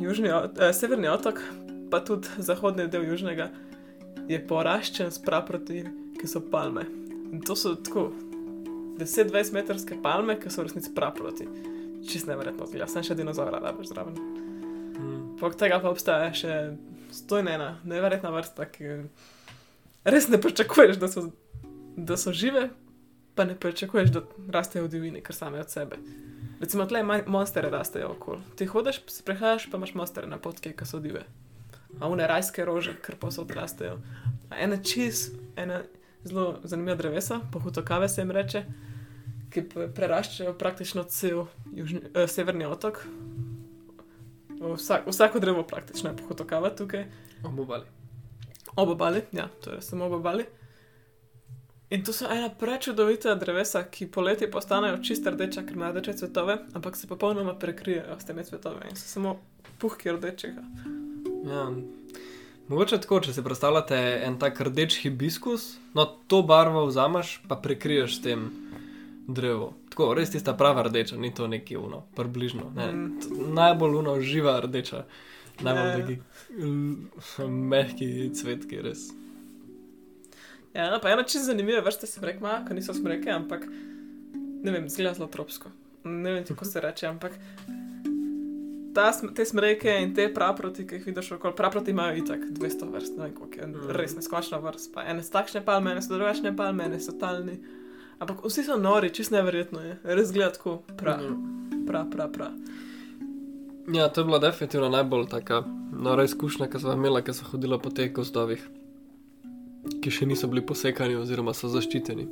južni, eh, severni otok, pa tudi zahodni del južnega, je poraščen s praproti, ki so palme. In to so tako 10-20 metrske palme, ki so v resnici praproti. Čist neverjetno zgleda, sem še dinozaura, da boš zraven. Mm. Poleg tega pa obstaja še stojnena, neverjetna vrsta, ki res ne pričakuješ, da so, da so žive, pa ne pričakuješ, da rastejo v divjini, kar same od sebe. Recimo, tle monstere rastejo okoli. Ti hodiš, se prehajaš, pa imaš monstere na potki, ki so dive. A une rajske rože, kar posod rastejo. A ena čez, ena zelo zanimiva drevesa, pohutokave se jim reče, ki preraščajo praktično cel južni, eh, severni otok. Vsak, vsako drevo praktično je pohutokava tukaj. Obobali. Ob obali, ja, to je samo ob obali. In to so ena prečudovita drevesa, ki poleti postanejo čist rdeča, ker imajo rdeče cvetove, ampak se popolnoma prekrijejo s temi cvetovi in so samo puhki rdečega. Ja. Mogoče tako, če si predstavljate en tak rdeč hibiskus, no to barvo vzameš, pa prekriješ s tem drevo. Tako, res tista prava rdeča, ni to neki uno, približno. Ne. Mm. Najbolj uno, živa rdeča, najbolj Ja. taki l- mehki cvetki, res. Ja, no, pa ena čisto zanimiva vrsta smrek ima, ki niso smreke, ampak ne vem, zgleda zelo tropsko. Ne vem, kako se reče, ampak ta, te smreke in te praproti, ki jih vidiš okoli, praproti imajo itak 200 vrst, ne vem, koliko je, Mm. res neskončna vrst. Pa ene so takšne palme, ene so drugačne palme, ene so talni. Ampak vsi so nori, čist neverjetno je, res gleda tako, prav, Mhm. prav, prav. prav. Ja, to je bila definitivno najbolj taka nora izkušnja, ki sem jo imela, ker sem hodila po teh gozdovih, ki še niso bili posekani oziroma so zaščiteni.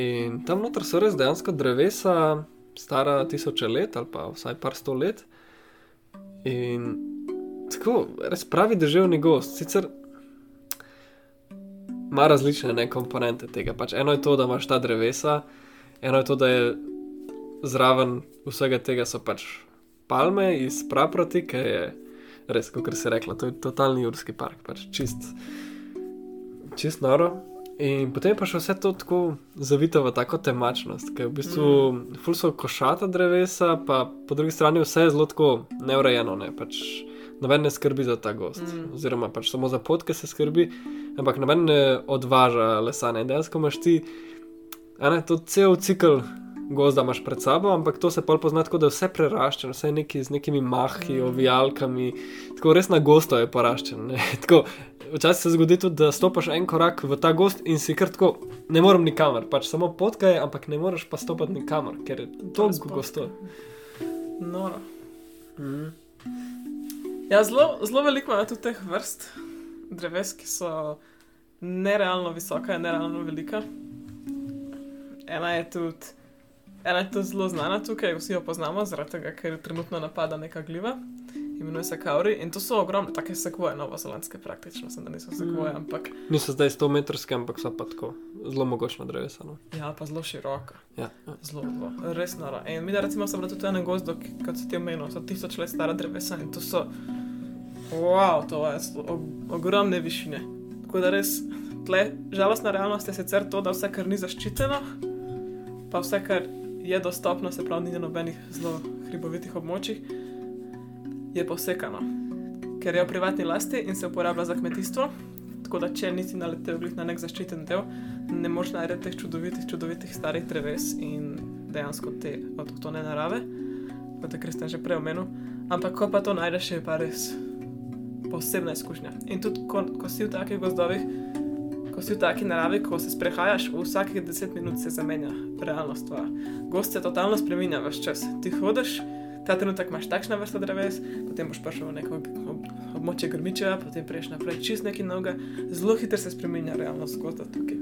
In tam noter so res dejansko drevesa, stara tisoče let ali pa vsaj par sto let. In tako, res pravi deževni gost. Sicer ima različne ne, komponente tega. Pač eno je to, da imaš ta drevesa, eno je to, da je zraven vsega tega so pač palme iz praproti, ki je res, kot se je rekla, to je totalni jurski park, pač čist, čist noro. In potem pa še vse to tako zavito v tako temačnost, ker v bistvu mm. ful so košata drevesa, pa po drugi strani vse je zelo tako neurejeno, ne pač. Noben ne skrbi za ta gost, Mm. mm. oziroma pač samo za potke se skrbi, ampak noben ne odvaža lesa. Ne? Dejansko imaš ti, a ne, to cel cikl gozda imaš pred sabo, ampak to se pol pozna tako, da je vse preraščeno, vse neki, z nekimi mahi, Mm. ovijalkami, tako res na gosto je poraščen. ne. [LAUGHS] Tako, Včasih se zgodi tudi, da stopiš en korak v ta gost in si kar tako, ne morem nikamor, pač samo potka je, ampak ne moreš pa stopiti nikamor, ker je to res gosto. Noro. Mm. Ja, zelo, zelo veliko imajo tudi teh vrst dreves, ki so nerealno visoka in nerealno velika. Ena je tudi, ena je tudi zelo znana tukaj, vsi jo poznamo, zaradi tega, ker trenutno napada neka gljiva, imenuje se Kauri in to so ogromne, take sekvoje, novozelandske praktično, sem da niso sekvoje, Mm. ampak Niso zdaj 100 metrske, ampak so pa tako zelo mogočna drevesa. No. ja, pa zelo široka. Ja, ja. Zelo, zelo, res noro. In mi, da recimo, smo bili tudi v enem gozdu, ki- kot si ti omenil, so tisoč let stara drevesa in to so, wow, to je og- ogromne višine. Tako da res, tle, žalostna realnost je sicer to, da vse, kar ni zaščiteno, pa vse, kar je dostopno, se pravi, ni na nobenih zelo hribovitih območjih, je posekano, ker je v privatni lasti in se uporablja za kmetijstvo. Tako da, če nisi naletel na nek zaščiten del, ne moreš najti teh čudovitih, čudovitih starih dreves in dejansko te avtohtone narave, kot je Kristjan že prej omenil. Ampak ko pa to najdeš, je pa res posebna izkušnja. In tudi ko, ko si v takih gozdovih, ko si v taki naravi, ko se sprehajaš, vsakih 10 minut se zamenja realnost. Gost se totalno spremenja vse čas. Ti hodiš, ta trenutek imaš takšna vrsta dreves, potem boš prišel v neko ob, ob, območje grmičeva, potem prejš naprej čist neki noga. Zelo hitro se spremenja realnost gozda tukaj.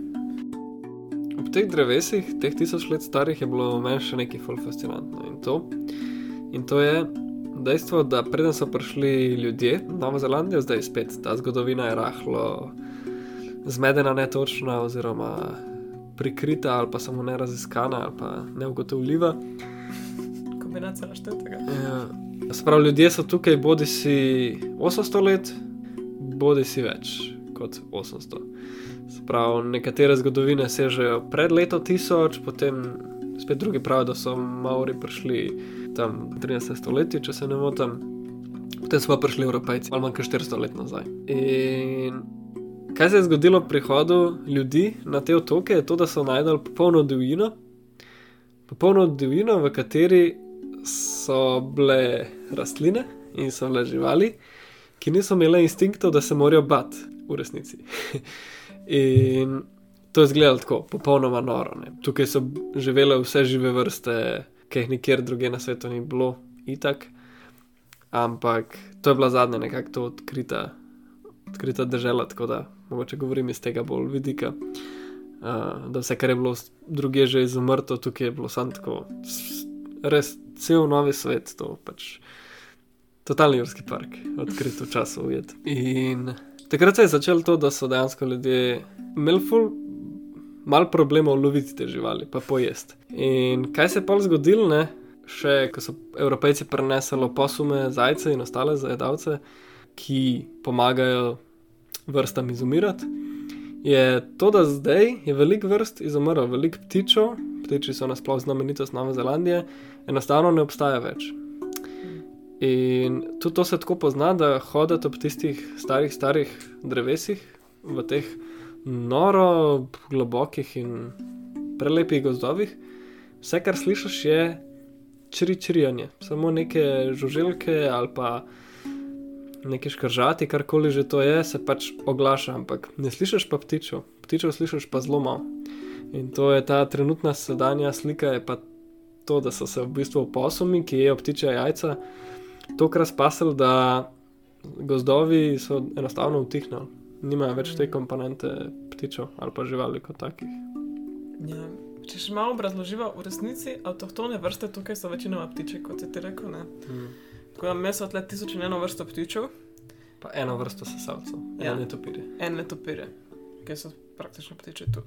Ob teh drevesih, teh tisoč let starih, je bilo meni še nekaj ful fascinantno. In to, in to je dejstvo, da preden so prišli ljudje v Novo Zelandijo, zdaj spet ta zgodovina je rahlo zmedena, netočna, oziroma prikrita, ali pa samo neraziskana, ali pa neugotovljiva. Kombinacija naštetega. Ja. Se pravi, ljudje so tukaj bodi si 800 let, bodi si več kot 800. Sprav, nekatere zgodovine sežejo pred leto 1000, potem spet drugi pravijo, da so Maori prišli tam v 13. stoletju, če se ne motim. Potem so pa prišli Evropejci, ali manj kot 400 let nazaj. In kaj se je zgodilo pri prihodu ljudi na te otoke, je to, da so najdel popolno divjino, popolno divjino, v kateri so bile rastline in so bile živali, ki niso imele instinktov, da se morajo bat v resnici. [LAUGHS] in to je izgledalo tako, popolnoma noro. Ne. Tukaj so živele vse žive vrste, ki jih nikjer druge na svetu ni bilo, itak. Ampak to je bila zadnja nekako odkrita, odkrita država, tako da mogoče govorim iz tega bolj vidika. Uh, da vse, kar je bilo druge že izumrto, tukaj je bilo samo tako, res cel novi svet, to pač totalni jurski park, odkrit v času ujet. In takrat se je začelo to, da so dejansko ljudje imeli ful. Mal problemov loviti te živali, pa pojesti. In kaj se je pa zgodilo, ne? še ko so evropejci prenesli posume, zajce in ostale zajedavce, ki pomagajo vrstam izumirati, je to, da zdaj je veliko vrst izumrlo, veliko ptičev, ptiči so nasplošno znamenitost Nove Zelandije, enostavno ne obstaja več. In tudi to se tako pozna, da hodite ob tistih starih, starih drevesih, v teh noro, globokih in prelepih gozdovih. Vse, kar slišiš, je čričrijanje, samo neke žuželke ali pa neki škržati, karkoli že to je, se pač oglaša, ampak ne slišiš pa ptičev, ptičev slišiš pa zelo malo. In to je ta trenutna sedanja slika, je pa to, da so se v bistvu posumi, ki jejo ptiče jajca, tokrat spasili, da gozdovi so enostavno utihnili, nimajo več te komponente ptičev ali pa živali kot takih. Ja. Če še malo obrazloživa, v resnici avtohtone vrste tukaj so večinoma ptiče, kot je ti rekel. Mm. Tako da meso tle tisoč in eno vrsto ptičev. Pa eno vrsto sesalcev, ja. ene topire. Ene topire, ki so praktično ptiče tu.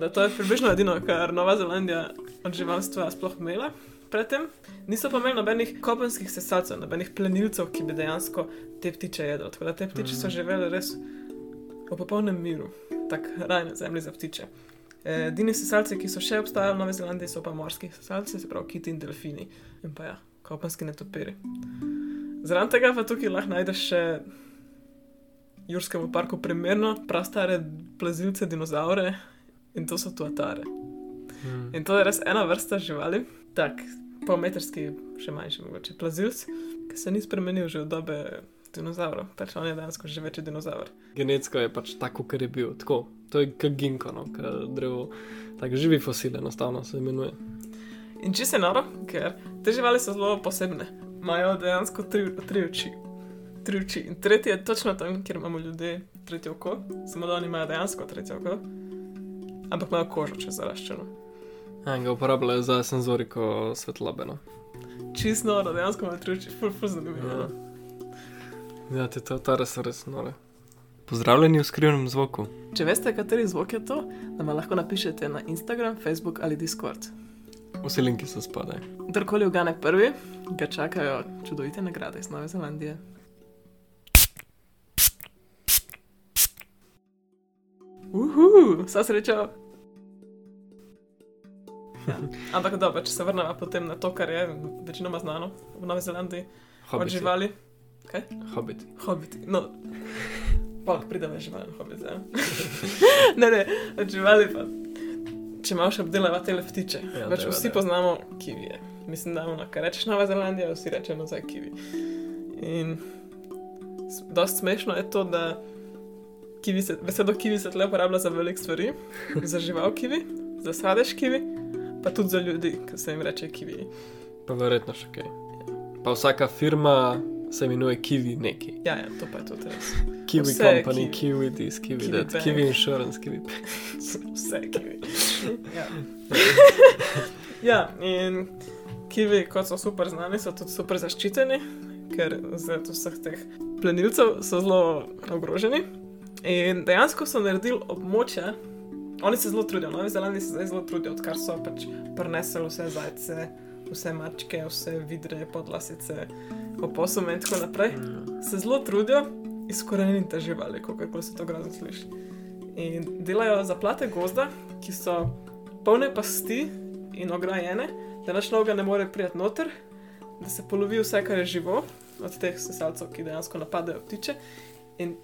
da, to je približno edino, kar Nova Zelandija od živalstva sploh imela. Predtem niso pa imeli nobenih kopenskih sesalcev, nobenih plenilcev, ki bi dejansko te ptiče jedli. Tako da te ptiče so mm. živele res v popolnem miru, tako raj na zemlji za ptiče. Edini sesalci, ki so še obstajali v Novi Zelandiji, so pa morski sesalci, se pravi kiti in delfini in pa ja, kopenski netopiri. Zaradi tega pa tukaj lahko najdeš še Jurskemu parku primerno, prastare plazilce, dinozaure in to so tuatare. Hmm. In to je res ena vrsta živali, tako polmetrski, še manjši, mogoče plazilc, ki se ni spremenil že v dobe dinozaurov, pač on je dejansko že večji dinozaur. Genetsko je pač tako, ker je bil tako. To je kot ginko, no, kot drevo, tako živi fosil, enostavno se imenuje. In če se noro, ker te živali so zelo posebne, imajo dejansko tri, tri oči tri oči. In tretji je točno tam, kjer imamo ljudje tretje oko, samo da oni imajo dejansko tretje oko, ampak imajo kožo čez zaraščeno. Ja, in ga uporabljajo za senzoriko svetlobe. No? Čisto noro, dejansko imajo tri oči, ful, ful zanimivo. Ja, no. ja te to, ta res res nore. Pozdravljeni v skrivnem zvoku. Če veste, kateri zvok je to, nam lahko napišete na Instagram, Facebook ali Discord. Vse linki so spodaj. Kdorkoli ugane prvi, ga čakajo čudovite nagrade iz Nove Zelandije. Uhu, vsa sreča. [LAUGHS] Ja. Ampak dobro, če se vrnemo potem na to, kar je večinoma znano v Novi Zelandiji, od živali. Kaj? Hobiti. Hobiti. No, [LAUGHS] pa pridemo živali hobiti. Ja. [LAUGHS] ne, ne, od živali pa. Če imaš obdelava te ptiče, ja, več vsi da. poznamo kivije. Mislim, da ono, kar rečeš Nova Zelandija, vsi rečemo za kivi. In dost smešno je to, da kivi se, besedo kivi se tle uporablja za velik stvari, [LAUGHS] za žival kivi, za sadež kivi, pa tudi za ljudi, ki se jim reče kivi. Pa verjetno še kaj. Pa vsaka firma se imenuje kivi neki. Ja, ja, to pa je tudi res. Kiwi Vse company, kiwi, kiwi this, kiwi, kiwi that, kiwi insurance, kiwi. [LAUGHS] Vse kivi. Ja. [LAUGHS] ja, in kivi, kot so super znani, so tudi super zaščiteni, ker zaradi vseh teh plenilcev so zelo ogroženi. In dejansko so naredili območje, oni se zelo trudijo, Novi Zelandiji se zdaj zelo trudijo, odkar so pač prenesli vse zajce, vse mačke, vse vidre, podlasice, oposume in tako naprej. Se zelo trudijo, izkoreniti te živali, kako se to grozno sliši. In delajo zaplate gozda, ki so polne pasti in ograjene, da naš noga ne more prijeti noter, da se polovi vse, kar je živo, od teh sesalcev, ki dejansko napadajo ptiče. In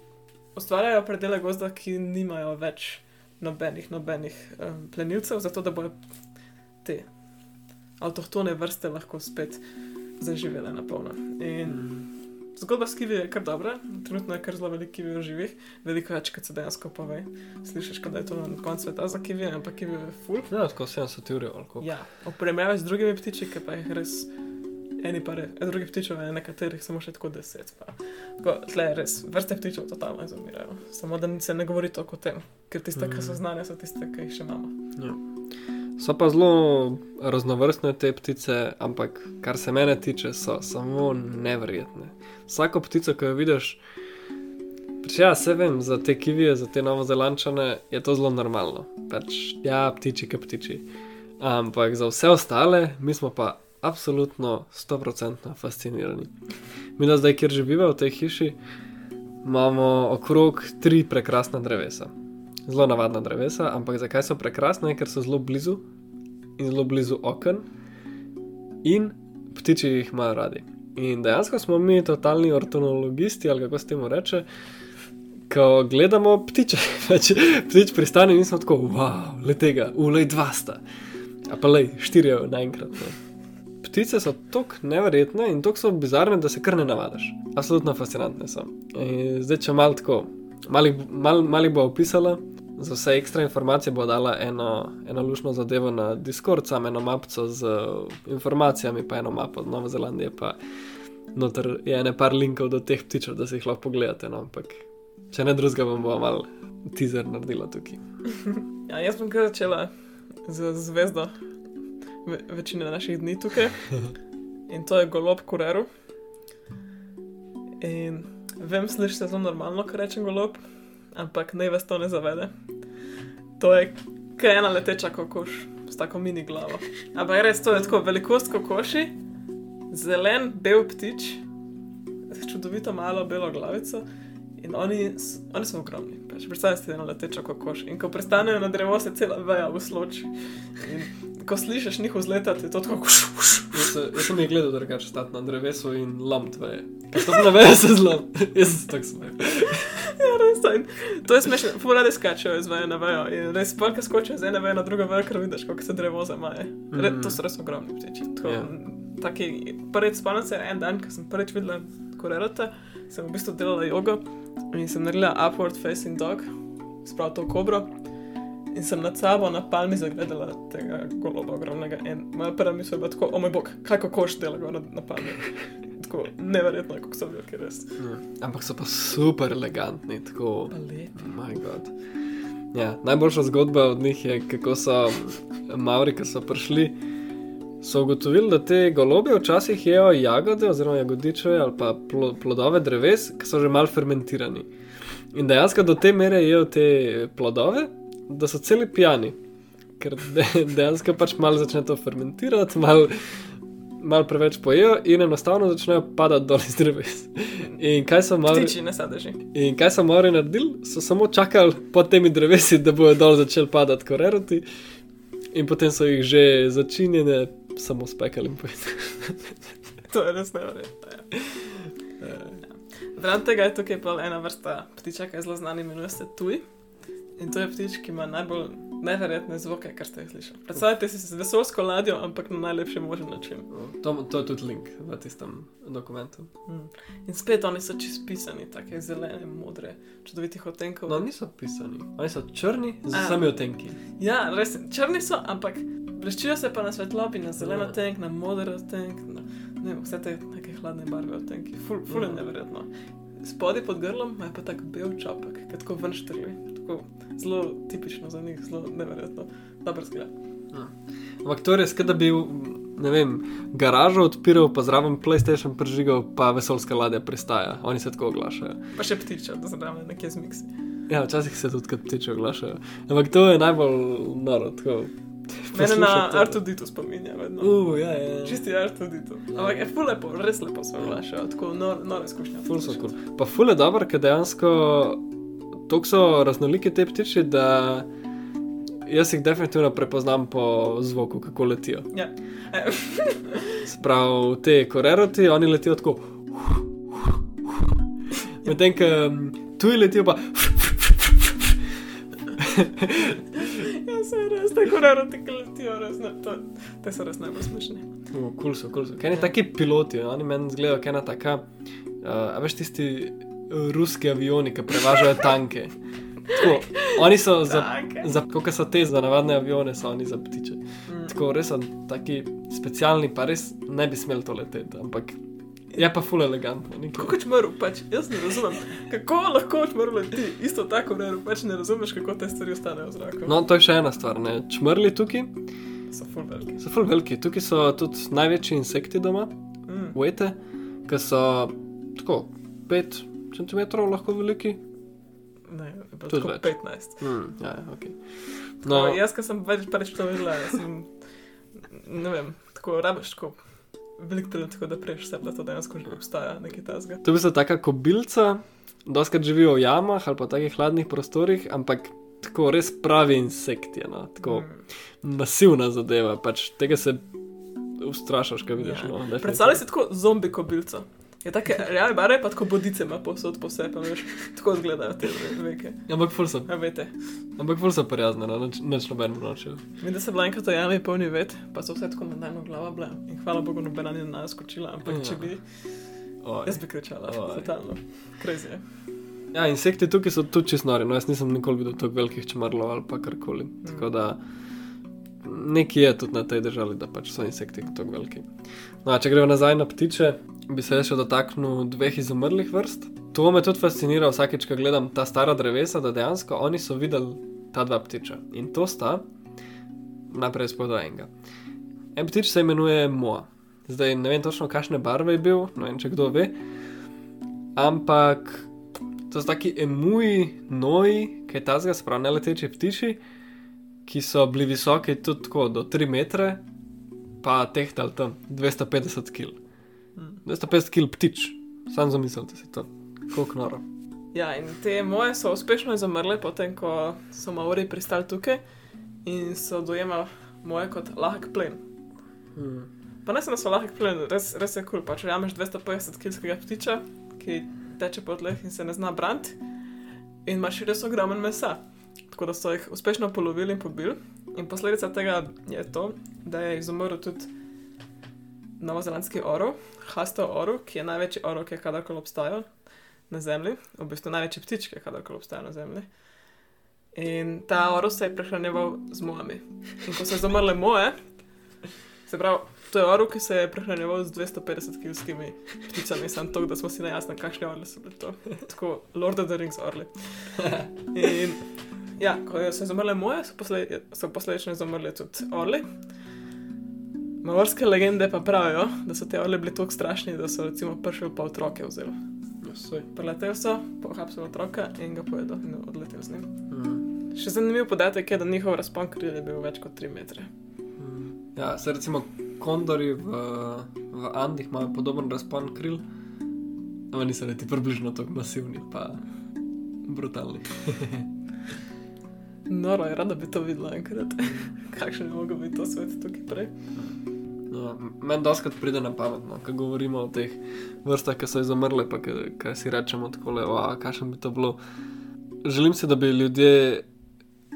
ustvarjajo predele gozda, ki nimajo več nobenih, nobenih um, plenilcev, zato da bodo te avtohtone vrste lahko spet zaživele na polno. In zgodba s kivi je kar dobra, trenutno je kar zelo veliko kivi v živih, veliko več, kot se dejansko pove. Slišiš, da je to na koncu sveta za kivi, ampak kivi je full. Ja, tako 70 ur je alko. Ja, primerjavi z drugimi ptiči, ki pa jih res. Eni pa res, drugi ptičev, nekaterih samo še tako deset. Tle je res, vrste ptičev totalno izumirajo. Samo da se ne govori toliko o tem, ker tiste, mm. ki so znane, so tiste, ki jih še imamo. Ja. So pa zelo raznovrstne te ptice, ampak kar se mene tiče, so samo nevrjetne. Vsako ptico, ki jo vidiš, pač ja, se vem, za te kivije, za te novozelančane je to zelo normalno. Pač ja, ptiči, ki ptiči. Ampak za vse ostale, mi smo pa absolutno 100% fascinirani. Mi da zdaj, kjer živimo v tej hiši, imamo okrog tri prekrasna drevesa. Zelo navadna drevesa, ampak zakaj so prekrasne? Ker so zelo blizu in zelo blizu okn in ptiči jih imajo radi. In dejansko smo mi totalni ortonologisti, ali kako se temu reče. Ko gledamo ptiče, [LAUGHS] pač ptič pristane in smo tako, wow, le tega, ulej dva sta, a pa le štiri naenkrat. Ne ptice so tako nevrjetne in tako so bizarne, da se kar ne navadiš. Absolutno fascinantne so. In zdaj, če malo tako, malo mal, mal bo opisala, za vse ekstra informacije bo dala eno, eno lušno zadevo na Discord, samo eno mapico z informacijami, pa eno mapo od Nove Zelandije, pa noter je ene par linkov do teh ptičev, da si jih lahko pogledate. No? Ampak, če ne drugega, bom bo malo teaser naredila tukaj. [LAUGHS] ja, jaz bom kar začela z zvezdo ve večine naših dni tukaj. [LAUGHS] In to je golob kureru. In vem, slišiš se zelo normalno, ko rečem golob, ampak naj vas to ne zavede. To je kaj ena leteča kokoš s tako mini glavo. Ampak res to je tako velikost kokoši, zelen, bel ptič, čudovito malo belo glavico. In oni, oni so ogromni. Pač, Predstavljaj si eno letečo kokoš. In ko prestanejo na drevo, se cela veja v sloči. In ko slišiš njihov zletati, je to tako kuš. Jaz, sem jih gledal, da rečeš stati na drevesu in lam tvoje. Ker to ne veje se zlam. jaz sem tako smej. Ja, res je. To je smešno. Furade skačejo iz veje na vejo. In res polka skočijo iz ene veje na drugo vejo, ker vidiš, kako se drevo zamaje. Re, mm. To so res ogromni ptiči. Tako, yeah. Ja. taki, prvič spomnim se en dan, ko sem prvič videla korerata, sem v bistvu delala jogo. In sem naredila upward facing dog, spravo to kobro. In sem nad sabo na palmi zagledala tega goloba ogromnega. In moja prva misel je bila tako, o moj bog, kaj koš dela na palmi. Tako neverjetno, kako so bili, res. Ja, ampak so pa super elegantni, tako. Lepi. Ja, najboljša zgodba od njih je, kako so Mauri, ki so prišli so ugotovili, da te golobe včasih jedo jagode, oziroma jagodiče ali pa plodove dreves, ki so že mal fermentirani. In dejansko do te mere jedo te plodove, da so celi pijani, ker [LAUGHS] dejansko pač malo začne to fermentirati, malo mal preveč pojejo in enostavno začnejo padati dol iz dreves. In kaj so mali? Tiči, ne sadeži. In kaj so mali naredili? So samo čakali pod temi drevesi, da bodo dol začeli padati koreroti. In potem so jih že začinjene samo spekali in povedali. to je res nevrjetno. Ja. Zaradi tega je tukaj ena vrsta ptiča, ki je zelo znana, imenuje se tuj. In to je ptič, ki ima najbolj neverjetne zvoke, kar ste jih slišali. Predstavljajte si z vesolsko ladjo, ampak na najlepši možen način. To, to je tudi link v tistem dokumentu. Mm. In spet oni so čisto pisani, tako zelene, modre, čudovitih odtenkov. No, niso pisani, oni so črni z vsemi odtenki. Ja, res, črni so, ampak bleščijo se pa na svetlobi, na zeleno ja. tenk, na moder tenk, na ne, vse te neke hladne barve odtenki. Ful, ful je ja. neverjetno. Spodaj pod grlom ima pa tak bel čopek, ki tako ven štrli. Tako zelo tipično za njih, zelo neverjetno. Dobro zgleda. Ja. Ampak to je res, da bi ne vem, garažo odpiral, pa zraven PlayStation prižigal, pa vesolska ladja pristaja. Oni se tako oglašajo. Pa še ptiče, da zraven nekje zmiksi. Ja, včasih se tudi kot ptiče oglašajo. Ampak to je najbolj noro, tako Mene na. Artuditu spominja, vedno. Uh, ja, ja. ja. Čisti Artuditu. Ampak je ful lepo, res lepo se oglašajo, tako nor, nore izkušnje. Ful so kul. Pa ful je dobro, ker dejansko tako so raznoliki te ptiči, da jaz jih definitivno prepoznam po zvoku, kako letijo. Ja. Sprav te koreroti, oni letijo tako. Medtem, ko tuji letijo pa. ja, se res, tako raro ti letijo, res ne, to, te so res najbolj smešni. Kul cool so, kul cool so. Kaj ne taki piloti, oni meni izgledajo, kaj ena taka. Uh, a veš tisti ruski avioni, ki prevažajo tanke. Tako, oni so za, za kako so te za navadne avione, so oni za ptiče. Mm. Tako res so taki specialni, pa res ne bi smeli to leteti, ampak je pa ful elegantno. Kako čmrl, pač jaz ne razumem, kako lahko čmrl leti, isto tako raro, pač ne razumeš, kako te stvari ostanejo v zraku. No, to je še ena stvar. Ne? Čmrli tukaj So ful veliki. so ful veliki. Tukaj so tudi največji insekti doma, Mm. ujete, ki so tako 5 cm lahko veliki. Ne, je tako več. 15. Hmm, ja, ja, okay. No, no, jaz, ki sem več pač to videla, jaz sem, ne vem, tako rabiš tako veliko trenutkov, da prejš vse, da to dejansko že obstaja, nekaj tasga. to bi se taka kobilca, doskrat živijo v jamah ali pa takih hladnih prostorih, ampak tako res pravi insekt je, no? tako Mm. masivna zadeva, pač tega se ustrašaš, kaj vidiš. Ja. No. Predstavljaj si tako zombi kobilco. Je tako reale bare, pa tako bodice ima posod po sebi, pa veš, tako izgledajo te veke. Ampak ful so, Ja, veste. ampak ful so prijazne, no, nič, nič noben nočejo. Vem, da se bila enkrat v jami polni ved, pa so vse tako med najmo glava bila. In hvala Bogu, nobena ni na nas skočila, ampak če bi, Oj. jaz bi kričala, Oj. totalno. Crazy je. Ja, insekti tukaj so tudi čisto nori. No, jaz nisem nikoli videl tako velikih čmrlov ali pa karkoli. Mm. Tako da nekaj je tudi na tej državi, da pač so insekti tako veliki. No, a če gremo nazaj na ptiče, bi se še dotaknil dveh izumrlih vrst. To me tudi fascinira vsakeč, ko gledam ta stara drevesa, da dejansko oni so videli ta dva ptiča. In to sta, najprej spodaj enega. En ptič se imenuje Moa. Zdaj ne vem točno, kakšne barve je bil, ne vem, če kdo ve. Ampak to so taki emuji, noji, kaj ta zga, sprav ne leteči ptiči, ki so bili visoki tudi tako do 3 metre, pa tehtali tam 250 kg. Mm. 250 kg ptič, sam zamislite si to, koliko noro. Ja, in te moje so uspešno izumrle, potem ko so Maori pristali tukaj in so dojemali moje kot lahek plen. Hmm. Pa ne samo, da so lahek plen, res, res je kul. Cool. Če jameš 250 kg ptiča, ki teče po tleh in se ne zna braniti, in imaš res ogromen mesa. Tako da so jih uspešno polovili in pobili. In posledica tega je to, da je izumrl tudi novozelandski orov, hastov orov, ki je največji orov, ki je kadarkoli obstajal na Zemlji, v bistvu največji ptič, ki je kadarkoli obstajal na Zemlji. In ta orov se je prehranjeval z mojami. In ko so izumrle moje, se pravi, to je orov, ki se je prehranjeval z 250 kilskimi pticami, samo to, da smo si najjasni, kakšne orle so bile to. Tako Lord of the Rings orle. In ja, ko so izumrle moje, so, posled, so posledično izumrli tudi orli. Maorske legende pa pravijo, da so te orle bili tako strašni, da so recimo prišli pa otroke vzeli. Preleteli so, pohapsili otroka in ga pojedel in odletel z njim. Hmm. Še zanimiv podatek je, da njihov razpon kril je bil več kot 3 metre. Hmm. Ja, se recimo kondori v, v Andih imajo podoben razpon kril, ampak niso niti približno tako masivni, pa brutalni. [LAUGHS] Noro je, rada bi to videla enkrat. [LAUGHS] Kakšen je mogel biti to svet tukaj prej? No, Meni doskrat pride na pamet, no, ko govorimo o teh vrstah, ki so izumrle, pa kaj si rečemo tako, kakšen bi to bilo. Želim si, da bi ljudje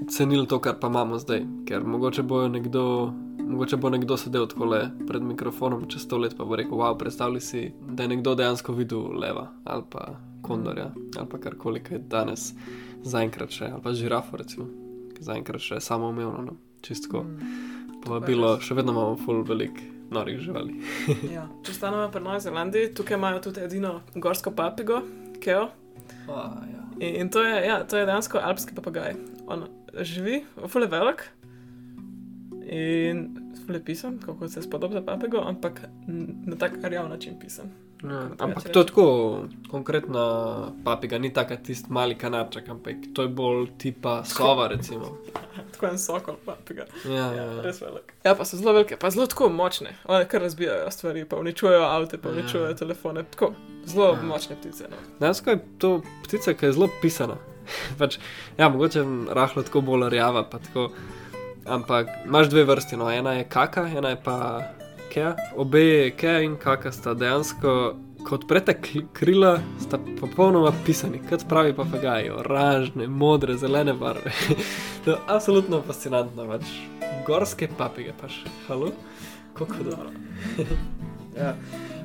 cenili to, kar pa imamo zdaj, ker mogoče, nekdo, mogoče bo nekdo sedel tako le pred mikrofonom čez sto let, pa bo rekel: Wow, predstavljaj si, da je nekdo dejansko videl leva ali pa kondorja ali pa karkoli, kaj je danes zaenkrat še, ali pa žirafo, recimo, ki zaenkrat še samoumevno, no, čistko. Mm. Povabilo, še vedno imamo full velik norih živali. Ja. Če stanemo pri Novi Zelandiji, tukaj imajo tudi edino gorsko papigo, keo. Ah, ja. In, in to, je, ja, to je dejansko alpski papagaj. On živi, fule velik in fule pisan, kako se spodob za papigo, ampak na tak rjav način pisan. Ja, ampak to je tako konkretna papiga, ni taka tisti mali kanarček, ampak to je bolj tipa sova, recimo. [LAUGHS] Tako en sokol, pa tega. Ja, Ja, ja, ja. res velik. Ja, pa so zelo velike, pa zelo tako močne. One kar razbijajo stvari, pa uničujejo avte, pa Ja. uničujejo telefone. Tako, zelo Ja. močne ptice. No. Dejansko je to ptica, ki je zelo pisana. [LAUGHS] pač, ja, mogoče rahlo tako bolj rjava, pa tako. Ampak imaš dve vrsti, no, ena je kaka, ena je pa kea. Obe kea in kaka sta dejansko, ko odprete kri- krila, sta popolnoma pisani, kot pravi papagaji, oranžne, modre, zelene barve. [LAUGHS] to je absolutno fascinantno, pač gorske papige, pač, halo, kako dobro. [LAUGHS] ja.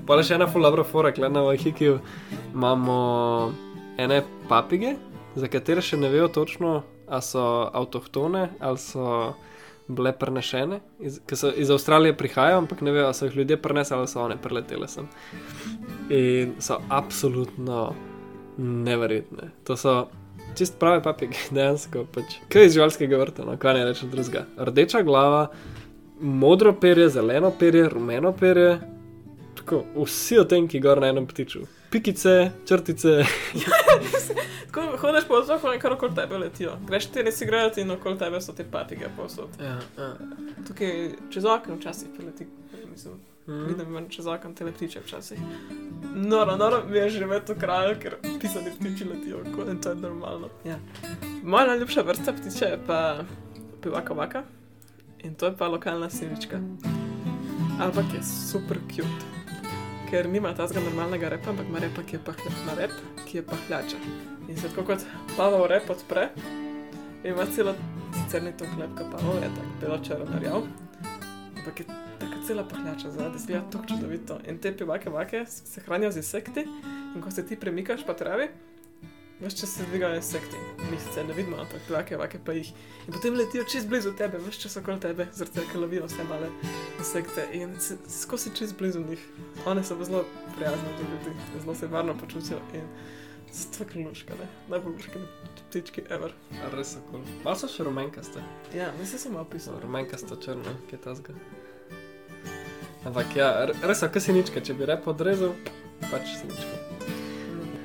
Pa le še ena fulabra fora, klena v Hikiju imamo ene papige, za katere še ne vejo točno, ali so avtohtone ali so bile prenešene, iz, ki so iz Avstralije prihajajo, ampak ne vejo, ali so jih ljudje prenesli ali so one preletele sem. In so absolutno neverjetne. To so čist prave papige, [LAUGHS] dejansko pač. Kaj iz živalskega vrta, no, kaj ne rečem drugega. Rdeča glava, modro perje, zeleno perje, rumeno perje. Tako, vsi otenki gor na enem ptiču. Pikice, črtice. [LAUGHS] Tako hodiš po otoku in kar okoli tebe letijo. Greš ti res igrati in okoli tebe so te papige posod. Ja, ja. Tukaj čez okno včasih preleti. Mislim, Mm. vidim ven čez okno te ptiče včasih. Noro, noro mi je živeti v kraju, ker pisani ptiči letijo okoli in to je normalno. Ja. Moja najljubša vrsta ptiče je pa pivaka vaka in to je pa lokalna sinička. Ampak je super cute. Ker nima tazga normalnega repa, ampak ima repa, ki je, pahlja, ima rep, ki je pahljača. In se tako kot pavov rep odpre, ima celo, sicer ni to klepka pavov, je tako belo črno rjav, ampak je tako cela pahljača zadaj, zgleda tako čudovito. In te pivake vake se hranijo z insekti, in ko se ti premikaš po travi, veš, če se dvigajo insekti, mi sicer ne vidimo, ampak pivake vake pa jih. In potem letijo čez blizu tebe, veš, če so okoli tebe, zaradi tega, ker lovijo vse male insekte in se- skozi čez blizu njih. One so zelo prijazne do ljudi, zelo se varno počutijo in so tako luške, ne? najbolj luške ptički ever. Res so kul. Cool. Malo so še rumenkaste. Ja, mislim, sem opisal. Rumenkasto črno, ki je tazga. Ampak ja, res so kasiničke, če bi rep odrezal, pač sinička.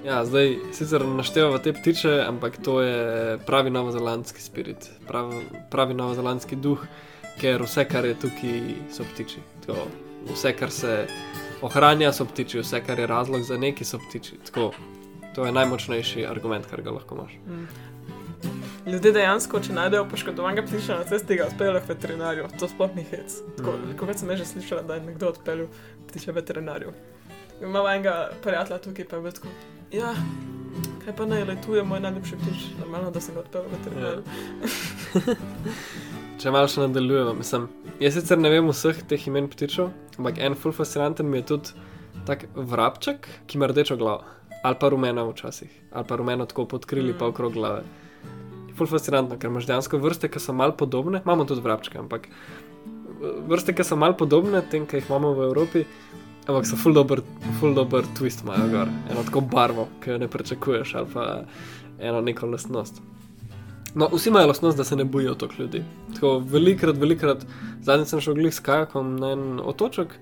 Ja, zdaj sicer naštevamo te ptiče, ampak to je pravi novozelandski spirit, pravi, pravi novozelandski duh, ker vse, kar je tukaj, so ptiči. Tako, vse, kar se ohranja, so ptiči, vse, kar je razlog za neki, so ptiči. Tako, to je najmočnejši argument, kar ga lahko imaš. Mm. Ljudje dejansko, če najdejo poškodovanega ptiča na cesti, ga odpeljejo k veterinarju. To sploh ni hec. Tako, Mhm. Kako sem že slišala, da je nekdo odpeljal ptiča veterinarju. Imamo enega prijatelja tukaj, pa je bil tako. Ja, kaj pa naj letuje moj najljubši ptič, normalno, da sem ga odpeljal k veterinarju. [LAUGHS] Če malo še nadaljujemo, mislim, jaz sicer ne vem vseh teh imen ptičev, ampak en full fascinanten mi je tudi tak vrabček, ki ima rdečo glavo. Ali pa rumeno včasih, ali pa rumeno tako pod krili, Mm. pa okrog glave. Full fascinantno, ker imaš dejansko vrste, ki so malo podobne, imamo tudi vrabčke, ampak vrste, ki so malo podobne tem, ki jih imamo v Evropi, ampak so full dober, full dober twist imajo gor. Eno tako barvo, ki jo ne pričakuješ, ali pa eno neko lastnost. No, vsi imajo lastnost, da se ne bojijo toliko ljudi. Tako velikrat, velikrat, zadnjič sem šel glih s kajakom na en otoček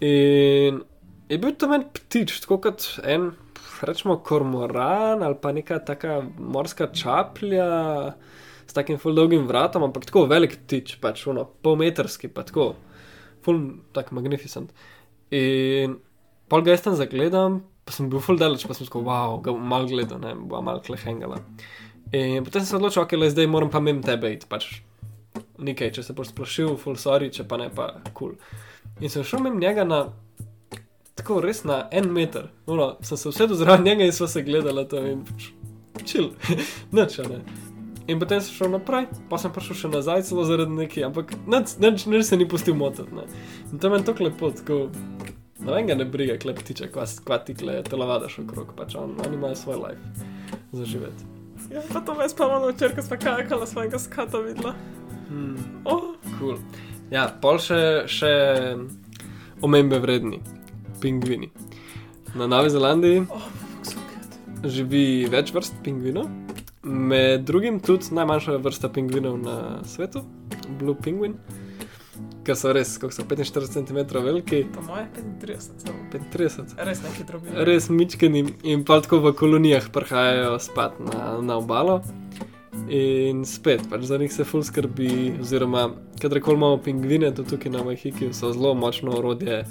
in je bil tam en ptič, tako kot en, rečemo, kormoran ali pa neka taka morska čaplja s takim full dolgim vratom, ampak tako velik ptič, pač uno, polmetrski, pa tako, full tak magnificent. In pol ga jaz tam zagledam, pa sem bil full daleč, pa sem tako, wow, ga bom mal gledal, ne, bo mal klehengala. In potem sem se odločil, ok, le zdaj moram pa mem tebe iti, pač nekaj, če se boš splašil, full sorry, če pa ne, pa kul. Cool. In sem šel mem njega na, tako res na en meter, no, sem se usedel zraven njega in sva se gledala tam in pač, čil, [LAUGHS] nič, a ne. In potem sem šel naprej, pa sem prišel še nazaj, celo zaradi nekaj, ampak nič, se ni pustil motiti. ne. In to je meni tako lepo, tako, no vem ga ne briga, klep tiče, kva, kva ti kle telovadaš okrog, pač on, oni imajo svoj life za živeti. Ja, pa to me spomnilo, včeraj, ko smo kajakala svojega skata videla. Hmm. Oh, Cool. Ja, pol še, še omembe vredni, pingvini. Na Novi Zelandiji oh, živi več vrst pingvinov, med drugim tudi najmanjša vrsta pingvinov na svetu, Blue Penguin. ker so res, kako so 45 cm veliki, Po moje 35, celo. 35. res neki drugi. Res mičkeni in pa tako v kolonijah prihajajo spat na, na obalo. In spet, pač za njih se ful skrbi, oziroma kadarkoli imamo pingvine, tudi tukaj na Vajhiki, so zelo močno orodje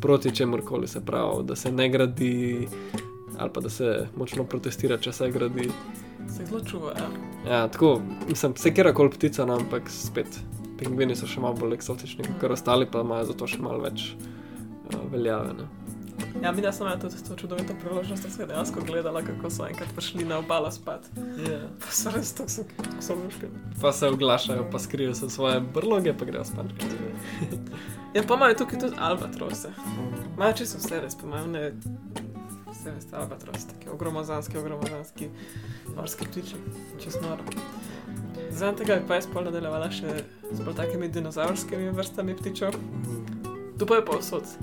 proti čemorkoli se pravi, da se ne gradi ali pa da se močno protestira, če se gradi. Se zelo čuva, ja. Ja, tako, mislim, se kera koli ptica, no, ampak spet, pingvini so še malo bolj eksotični, kot ostali, pa imajo zato še malo več uh, veljave. Ne. Ja, mi da smo imeli tudi to čudovito priložnost, da smo dejansko gledali, kako so enkrat prišli na obalo spat. Yeah. Pa so res tako so, so luški. Pa se oglašajo, pa skrijo se svoje brloge, pa grejo spat. Ja, pa imajo tukaj tudi albatrose. Imajo čisto vse res, pa imajo ne... Vse veste, albatrose, taki ogromozanski, ogromozanski morski ptiči. Čez noro. Zaradi tega bi pa jaz pol nadaljevala še z bolj takimi dinozaurskimi vrstami ptičev. Tu pa je pa vsod.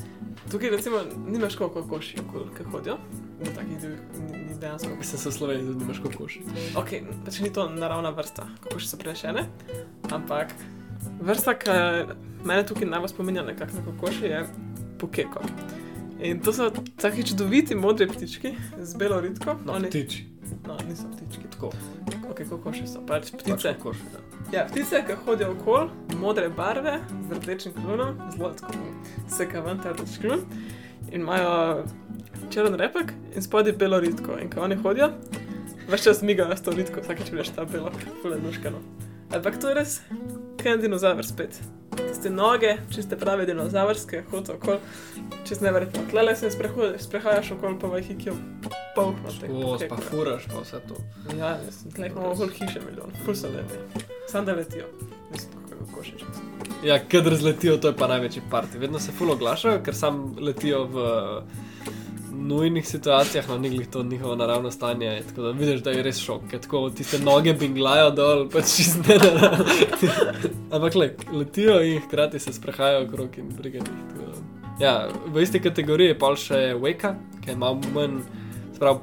Tukaj recimo nimaš koliko koši, ki hodijo. Na takih divjih, ni, ni dejansko. Mislim, se v Sloveniji tudi nimaš kokoši. Ok, pač ni to naravna vrsta, kako še so prenešene, ampak vrsta, ki mene tukaj najbolj spominja nekako na kokoši, je pokeko. In to so taki čudoviti modri ptički z belo ritko. Oni, ptiči. no, niso ptički, Tako. ok, kokoši so, pač Pač ptice. kokoši, da. Ja, ptice, ki hodijo okol, modre barve, z rdečim klunom, zelo tako sekavan ta rdeč klun. In imajo črn repek in spodaj belo ritko. In ko oni hodijo, več čas migajo s to ritko, vsakeč vidiš ta belo, fule nuškano. Ampak to je res, kaj je dinozaver spet. Tiste noge, čiste prave dinozavrske, hodijo okol, čez neverjetno. Tlele se sprehodiš, sprehajaš okol po vajhikju, polhno teh. O, pa furaš, pa vse to. Ja, tleh imamo okoli hiše milijon, ful so lepi. Sam da letijo, mislim, kako košiček. Ja, kadar zletijo, to je pa največji parti. Vedno se ful oglašajo, ker sam letijo v nujnih situacijah, na njih to njihovo naravno stanje. Tako da vidiš, da je res šok, tako tiste noge binglajo dol, pač da. [LAUGHS] Ampak le, letijo in hkrati se sprehajajo okrog in brigajo jih. da- Ja, v isti kategoriji je pa še Wake, ki malo manj, sprav,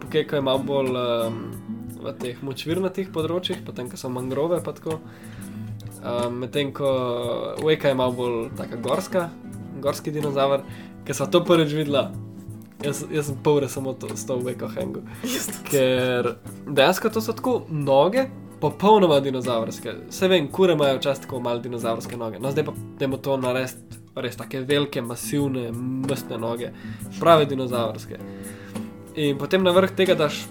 pokeka je malo bolj um, v teh močvirnatih področjih, potem ko so mangrove pa tako. Um, Medtem ko Wake malo bolj taka gorska, gorski dinozaver, ki so to prvič videla. Jaz, jaz sem pol ure samo to, s to Wake hangu. Ker dejansko to so tako noge, popolnoma dinozavrske. Vse vem, kure imajo včasih tako malo dinozavrske noge. No, zdaj pa dajmo to narediti res take velike, masivne, mestne noge, prave dinozavrske. In potem na vrh tega daš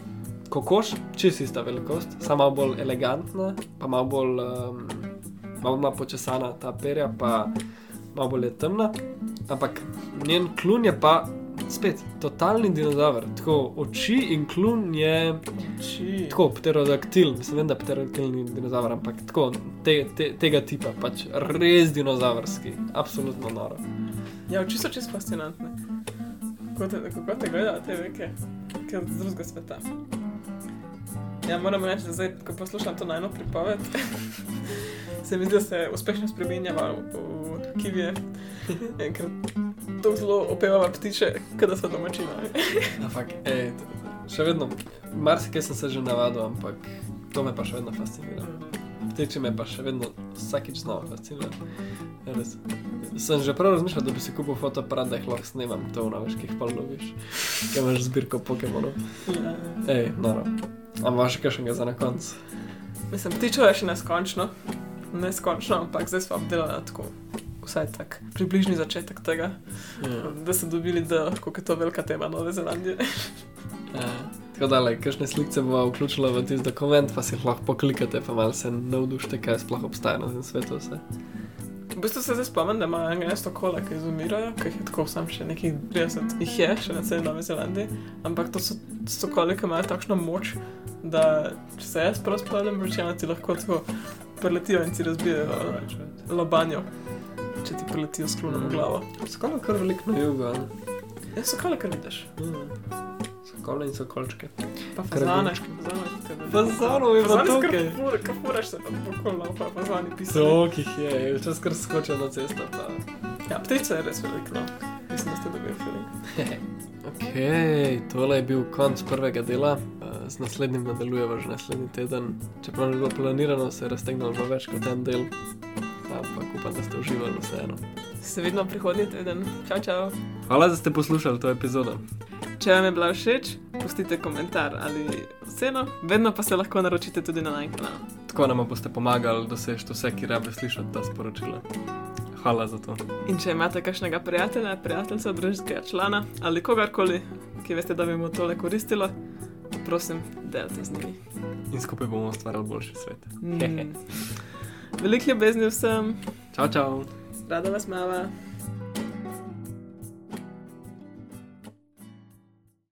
kokoš, čist ista velikost, samo malo bolj elegantna, pa malo bolj, um, malo bolj počesana ta perja, pa malo bolj temna. Ampak njen klun je pa spet totalni dinozaver. Tako oči in klun je Či. tako pterodaktil, mislim, vem, da je pterodaktilni dinozaver, ampak tako te, te, tega tipa, pač res dinozaverski, absolutno noro. Ja, oči so čisto fascinantne. Kako te, kako te gledajo te veke, ki od drugega sveta. Ja, moram reči, da zdaj, ko poslušam to najno pripoved, [LAUGHS] se mi zdi, da se uspešno spremenjava v, v kivije. Enkrat to zelo opevava ptiče, kada so domačina. Ampak, ej, t- še vedno, marsikaj sem se že navadil, ampak to me pa še vedno fascinira. Ptiči me pa še vedno vsakič znova fascinira. Ja, res. Sem že prav razmišljal, da bi si kupil fotoaparat, da jih lahko snemam, to ki jih pa loviš, ki imaš zbirko Pokémonov. Ja. Ej, noro. A imaš še kakšnega za na konc? Mislim, ptičev je še neskončno, neskončno, ampak zdaj smo obdelali tako. Vsaj tak, približni začetek tega, Ja. da so dobili, da je to velika tema Nove Zelandije. Ja. Tako da, kakšne slike bomo vključili v tisti dokument, pa si jih lahko poklikate, pa malo se navdušite, kaj sploh obstaja na tem svetu. Vse. V bistvu se zdaj spomnim, da eno sto kola, ki izumirajo, ki jih je tako sam še nekih 30 jih je, še na celi Novi Zelandiji. Ampak to so stokoli, ki imajo takšno moč, da če se jaz prav spomnim, večina ti lahko tako preletijo in ti razbijajo lobanjo, če ti preletijo s klunom v glavo. Skoro kar veliko na jugu, ali? Ja, stokoli, kar vidiš. Sokole in sokolčke. Pa fazane. Fazanov je pa Fazani tukaj. skoro kafuraš se tam pokolo, pa fazani pisajo. Tokih je, včasih kar skočijo na cesto. Pa. Ja, ptice je res veliko, no. Mislim, da ste dobili feeling. [LAUGHS] Ok, tole je bil konc prvega dela, Eh, z naslednjim nadaljujemo že naslednji teden. Čeprav ni bilo planirano, se je raztegnilo več kot en del. Ampak upam, da ste uživali vseeno. Se vidimo prihodnji teden. Čau, čau. Hvala, da ste poslušali to epizodo. Če vam je bila všeč, pustite komentar ali oceno, vedno pa se lahko naročite tudi na naš kanal. Tako nam boste pomagali doseči vse, ki rabe slišati ta sporočila. Hvala za to. In če imate kakšnega prijatelja, prijateljica, družinskega člana ali kogarkoli, ki veste, da bi mu tole koristilo, prosim, delite z njimi. In skupaj bomo ustvarjali boljši svet. Mm. [LAUGHS] Veliko ljubezni vsem, Čau, čau. rada vas mava.